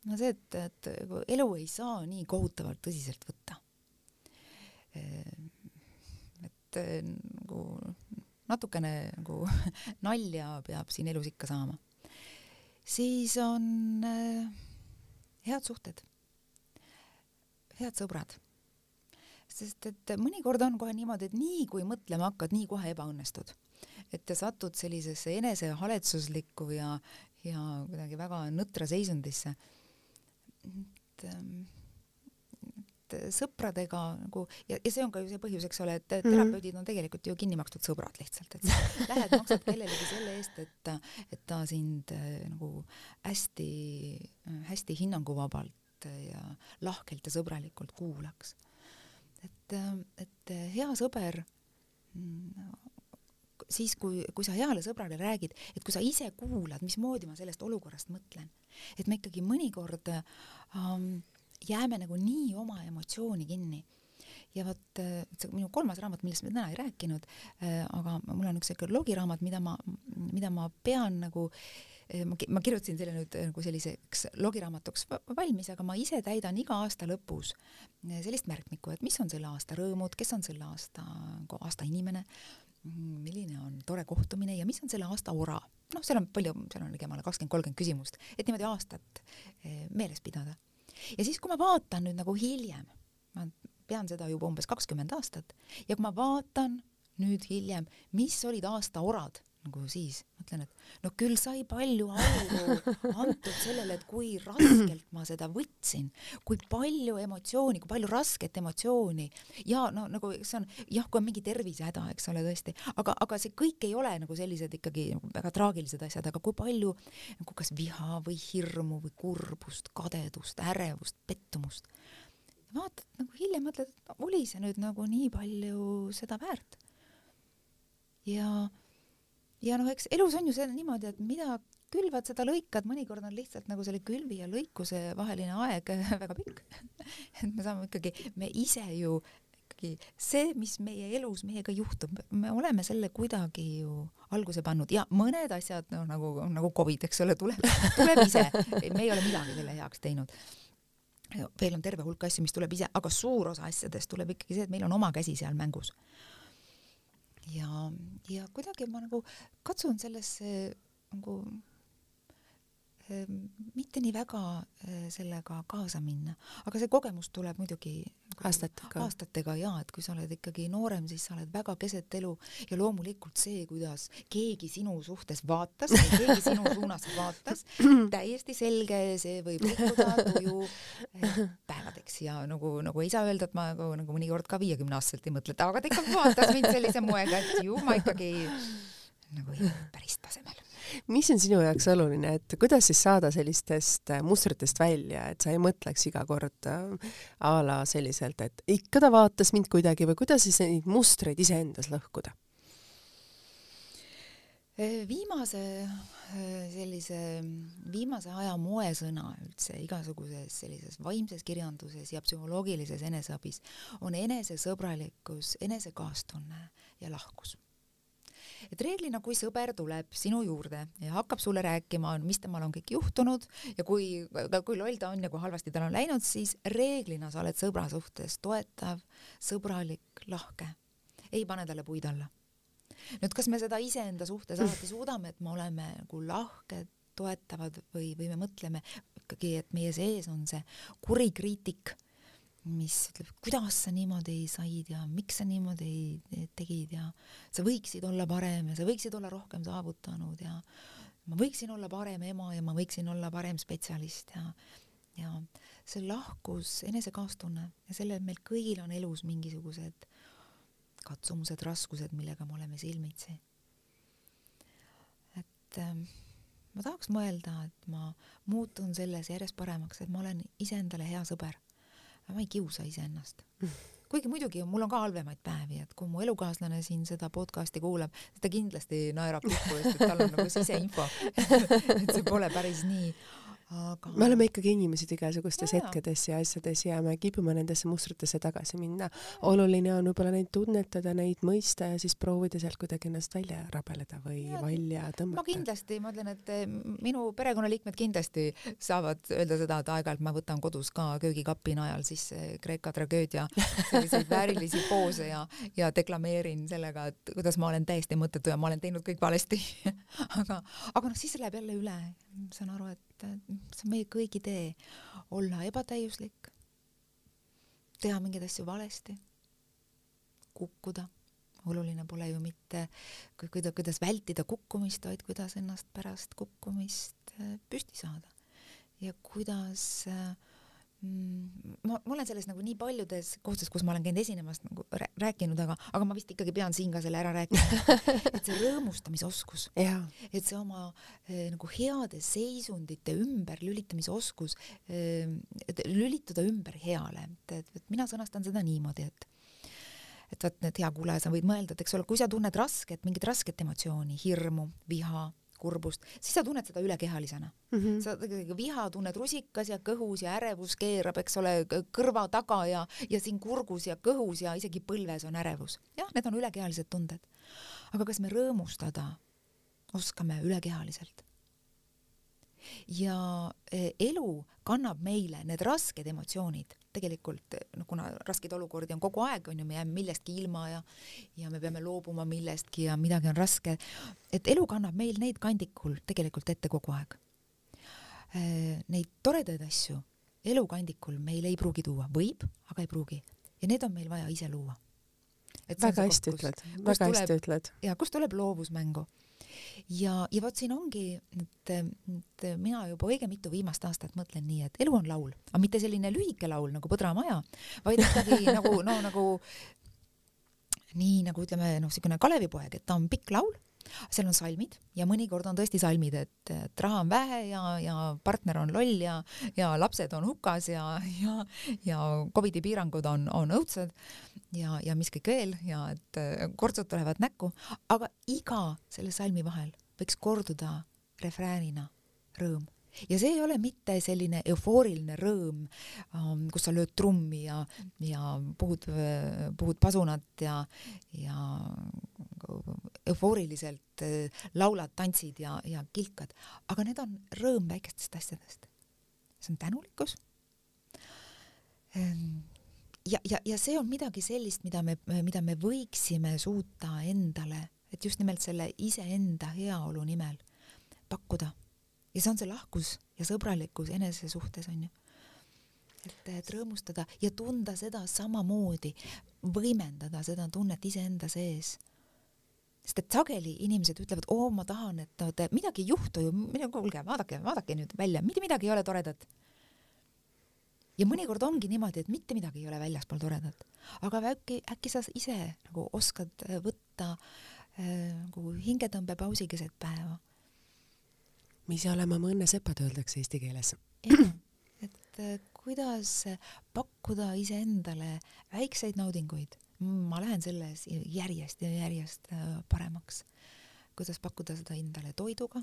no see, et, et nagu elu ei saa nii kohutavalt tõsiselt võtta. et nagu natukene nagu nalja peab siin elus ikka saama. siis on head suhted, head sõbrad sest et mõnikord on kohe niimoodi, et nii kui mõtlema hakkad, nii kohe ebaõnnestud. et satud sellisesse enesehaletsuslikku ja, ja kuidagi väga nõtra seisundisse. et, ähm, et sõpradega nagu ja, ja see on ka ju see põhjus, eks ole, et mhm. terapeudid on tegelikult ju kinni makstud sõbrad lihtsalt, et sa lähed, maksad kellelegi selle eest, et, et ta sind äh, nagu hästi, hästi hinnanguvabalt ja lahkelt ja sõbralikult kuulaks et, et hea sõber siis, kui, kui sa heale sõbrale räägid, et kui sa ise kuulad, mismoodi ma sellest olukorrast mõtlen, et me ikkagi mõnikord ähm, jääme nagu nii oma emotsiooni kinni ja vot see minu kolmas raamat, millest me täna ei rääkinud äh,, aga mul on üks siuke logiraamat, mida ma, mida ma pean nagu äh, ma, ma kirjutasin selle nüüd nagu selliseks logiraamatuks valmis, aga ma ise täidan iga aasta lõpus sellist märkmikku, et mis on selle aasta rõõmud, kes on selle aasta, aasta inimene, milline on tore kohtumine ja mis on selle aasta ora. noh, seal on palju, seal on ligemale kakskümmend, kolmkümmend küsimust, et niimoodi aastat meeles pidada. ja siis, kui ma vaatan nüüd nagu hiljem, ma pean seda juba umbes kakskümmend aastat. Ja kui ma vaatan nüüd hiljem, mis olid aasta orad nagu siis mõtlen, et no küll sai palju auru antud sellele, et kui raskelt ma seda võtsin, kui palju emotsiooni, kui palju rasket emotsiooni. Ja no nagu see on jah, kui on mingi tervisehäda, eks ole, tõesti, aga, aga see kõik ei ole nagu sellised ikkagi nagu väga traagilised asjad, aga kui palju nagu kas viha või hirmu või kurbust, kadedust, ärevust, pettumust. Vaatad nagu hiljem mõtled, et oli see nüüd nagu nii palju seda väärt. ja ja noh, eks elus on ju see niimoodi, et mida külvad, seda lõikad, mõnikord on lihtsalt nagu selle külvi ja lõikuse vaheline aeg väga pikk et me saame ikkagi, me ise ju ikkagi see, mis meie elus meiega juhtub, me oleme selle kuidagi ju alguse pannud ja mõned asjad noh, nagu nagu Covid, eks ole, tuleb, tuleb ise, me ei ole midagi selle heaks teinud. Veel on terve hulk asju, mis tuleb ise, aga suur osa asjadest tuleb ikkagi see, et meil on oma käsi seal mängus. ja, ja kuidagi ma nagu katsun sellesse nagu mitte nii väga sellega kaasa minna, aga see kogemus tuleb muidugi aastatega, aastatega ja et kui sa oled ikkagi noorem, siis sa oled väga keset elu ja loomulikult see, kuidas keegi sinu suhtes vaatas või keegi sinu suunas vaatas, täiesti selge, see võib rikkuda tuju päevadeks. Ja nagu, nagu ei saa öelda, et ma nagu, nagu mõnikord ka viiekümne aastaselt ei mõtle, et aga ta ikka vaatas mind sellise moega, et ju ma ikkagi nagu ei päris tasemel mis on sinu jaoks oluline, et kuidas siis saada sellistest äh, mustritest välja, et sa ei mõtleks iga kord äh, a la selliselt, et ikka ta vaatas mind kuidagi või kuidas siis neid mustreid iseendas lõhkuda? Äh, viimase sellise, viimase aja moesõna üldse igasuguses sellises vaimses kirjanduses ja psühholoogilises eneseabis on enesesõbralikkus, enesekaastunne ja lahkus et reeglina, kui sõber tuleb sinu juurde ja hakkab sulle rääkima, mis temal on kõik juhtunud ja kui, kui loll ta on ja kui halvasti tal on läinud, siis reeglina sa oled sõbra suhtes toetav, sõbralik, lahke, ei pane talle puid alla. nüüd, kas me seda iseenda suhtes alati suudame, et me oleme nagu lahked, toetavad või, või me mõtleme ikkagi, et meie sees on see kuri kriitik mis ütleb, kuidas sa niimoodi said ja miks sa niimoodi tegid ja sa võiksid olla parem ja sa võiksid olla rohkem saavutanud ja ma võiksin olla parem ema ja ma võiksin olla parem spetsialist ja ja see lahkus, enesekaastunne ja sellel meil kõigil on elus mingisugused katsumused, raskused, millega me oleme silmitsi. et äh, ma tahaks mõelda, et ma muutun selles järjest paremaks, et ma olen iseendale hea sõber ma ei kiusa iseennast. kuigi muidugi mul on ka halvemaid päevi, et kui mu elukaaslane siin seda podcast'i kuulab, ta kindlasti naerab pikku, sest et tal on nagu siseinfo et see pole päris nii aga me oleme ikkagi inimesed igasugustes ja, hetkedes ja asjades ja me kipume nendesse mustritesse tagasi minna. oluline on võib-olla neid tunnetada, neid mõista ja siis proovida sealt kuidagi ennast välja rabeleda või ja, välja tõmmata. ma kindlasti, ma ütlen, et eh, minu perekonnaliikmed kindlasti saavad öelda seda, et aeg-ajalt ma võtan kodus ka köögikapi najal sisse Kreeka tragöödia selliseid väärilisi poose ja, ja deklameerin sellega, et kuidas ma olen täiesti mõttetu ja ma olen teinud kõik valesti aga, aga noh, siis läheb jälle üle. Saan aru, et see on meie kõigi tee, olla ebatäiuslik, teha mingeid asju valesti, kukkuda. oluline pole ju mitte, kuidas, kuidas vältida kukkumist, vaid kuidas ennast pärast kukkumist äh, püsti saada ja kuidas äh, ma, ma olen selles nagu nii paljudes kohtades, kus ma olen käinud esinemas nagu rääkinud, aga, aga ma vist ikkagi pean siin ka selle ära rääkima. Et see rõõmustamisoskus, et see oma eh, nagu heade seisundite ümberlülitamise oskus eh,, lülituda ümber heale, et, et, et mina sõnastan seda niimoodi, et et vot need hea kuulaja, sa võid mõelda, et eks ole, kui sa tunned rasket, mingit rasket emotsiooni, hirmu, viha, kurbust, siis sa tunned seda ülekehalisena mm. -hmm. sa viha tunned rusikas ja kõhus ja ärevus keerab, eks ole, kõrva taga ja, ja siin kurgus ja kõhus ja isegi põlves on ärevus. jah, need on ülekehalised tunded. aga kas me rõõmustada oskame ülekehaliselt? ja e, elu kannab meile need rasked emotsioonid tegelikult noh, kuna raskeid olukordi on kogu aeg, on ju, me jääme millestki ilma ja ja me peame loobuma millestki ja midagi on raske, et elu kannab meil neid kandikul tegelikult ette kogu aeg. Äh, neid toredaid asju elu kandikul meil ei pruugi tuua, võib, aga ei pruugi ja need on meil vaja ise luua. väga hästi ütled, väga hästi ütled. ja kust tuleb loovus mängu ja, ja vot siin ongi, et, et mina juba õige mitu viimast aastat mõtlen nii, et elu on laul, aga mitte selline lühike laul nagu Põdramaja, vaid ikkagi nagu no nagu nii nagu ütleme noh, niisugune Kalevipoeg, et ta on pikk laul seal on salmid ja mõnikord on tõesti salmid, et, et raha on vähe ja, ja partner on loll ja, ja lapsed on hukas ja, ja, ja Covidi piirangud on, on õudsed. Ja, ja mis kõik veel ja et äh, kortsud tulevad näkku, aga iga selle salmi vahel võiks korduda refräänina rõõm ja see ei ole mitte selline eufooriline rõõm, ähm, kus sa lööd trummi ja, ja puhud, puhud pasunat ja, ja eufooriliselt äh, laulad, tantsid ja, ja kilkad, aga need on rõõm väikestest asjadest. see on tänulikkus Ehm, ja, ja, ja see on midagi sellist, mida me, mida me võiksime suuta endale, et just nimelt selle iseenda heaolu nimel pakkuda. Ja see on see lahkus ja sõbralikkus enese suhtes onju. et, et rõõmustada ja tunda seda samamoodi, võimendada seda tunnet iseenda sees. Sest et sageli inimesed ütlevad, oo, ma tahan, et no te, midagi ei juhtu ju, kuulge, vaadake, vaadake nüüd välja, mitte midagi ei ole toredat. Ja mõnikord ongi niimoodi, et mitte midagi ei ole väljaspool toredat, aga äkki, äkki sa ise nagu oskad äh, võtta äh, nagu hingetõmbepausi keset päeva. Me ise oleme oma õnnesepad, öeldakse eesti keeles. et äh, kuidas pakkuda iseendale väikseid naudinguid, ma lähen selles järjest ja järjest paremaks. kuidas pakkuda seda endale toiduga,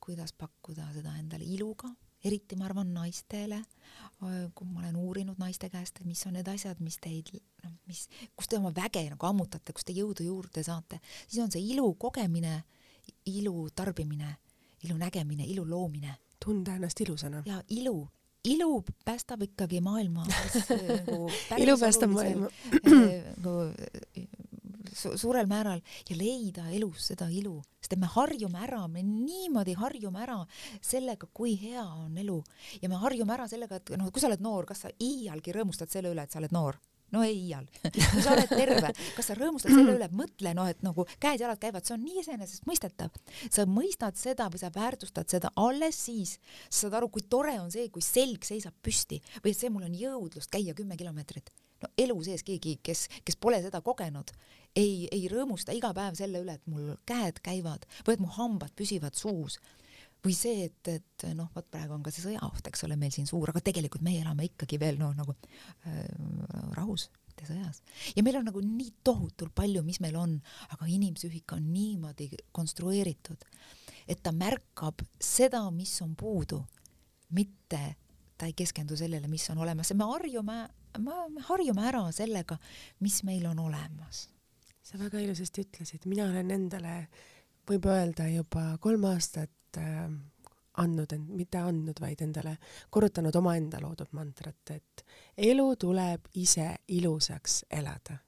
kuidas pakkuda seda endale iluga? Eriti ma arvan naistele, kui ma olen uurinud naiste käest, mis on need asjad, mis teid, noh, mis, kus te oma väge nagu ammutate, kus te jõudu juurde saate, siis on see ilu kogemine, ilu tarbimine, ilu nägemine, ilu loomine. tunda ennast ilusana. ja ilu, ilu päästab ikkagi maailma nagu ilu päästab maailma nagu su suurel määral ja leida elus seda ilu, sest et me harjume ära, me niimoodi harjume ära sellega, kui hea on elu ja me harjume ära sellega, et noh, kui sa oled noor, kas sa iialgi rõõmustad selle üle, et sa oled noor? No ei iial. kui sa oled terve, kas sa rõõmustad selle üle, mõtle noh, et nagu käed-jalad käivad, see on nii iseenesestmõistetav. sa mõistad seda või sa väärtustad seda alles siis, sa saad aru, kui tore on see, kui selg seisab püsti või et see mul on jõudlust käia kümme kilomeetrit no elu sees keegi, kes, kes pole seda kogenud, ei, ei rõõmusta iga päev selle üle, et mul käed käivad või et mu hambad püsivad suus või see, et, et noh, vot praegu on ka see sõjaoht, eks ole, meil siin suur, aga tegelikult meie elame ikkagi veel noh, nagu äh, rahus, mitte sõjas. ja meil on nagu nii tohutult palju, mis meil on, aga inimpsüühika on niimoodi konstrueeritud, et ta märkab seda, mis on puudu, mitte ta ei keskendu sellele, mis on olemas ja me harjume, me harjume ära sellega, mis meil on olemas sa väga ilusasti ütlesid, mina olen endale, võib öelda juba kolm aastat äh, andnud end, mitte andnud, vaid endale korrutanud omaenda loodud mantrat, et elu tuleb ise ilusaks elada.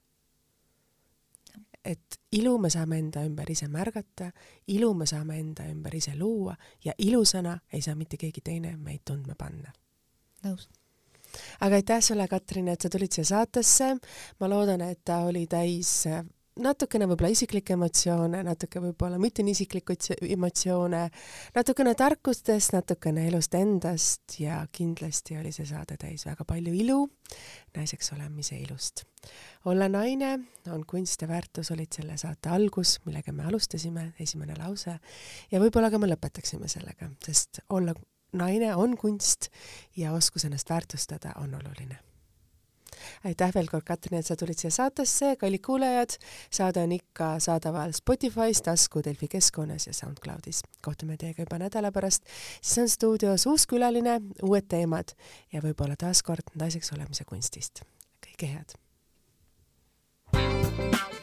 et ilu me saame enda ümber ise märgata, ilu me saame enda ümber ise luua ja ilusana ei saa mitte keegi teine meid tundma panna. nõus aga aitäh sulle, Katrin, et sa tulid siia saatesse. ma loodan, et ta oli täis natukene võib-olla isiklikke emotsioone, natuke võib-olla mitte nii isiklikku emotsioone, natukene tarkustest, natukene elust endast ja kindlasti oli see saade täis väga palju ilu, naiseks olemise ilust. olla naine on kunst ja väärtus olid selle saate algus, millega me alustasime, esimene lause, ja võib-olla ka me lõpetaksime sellega, sest olla naine on kunst ja oskus ennast väärtustada on oluline aitäh veel kord, Katrin, et sa tulid siia saatesse, kallid kuulajad, saade on ikka saadaval Spotify's, tasku Delfi keskkonnas ja SoundCloudis. kohtume teiega juba nädala pärast, siis on stuudios uus külaline, uued teemad ja võib-olla taaskord naiseks olemise kunstist. kõike head! thank you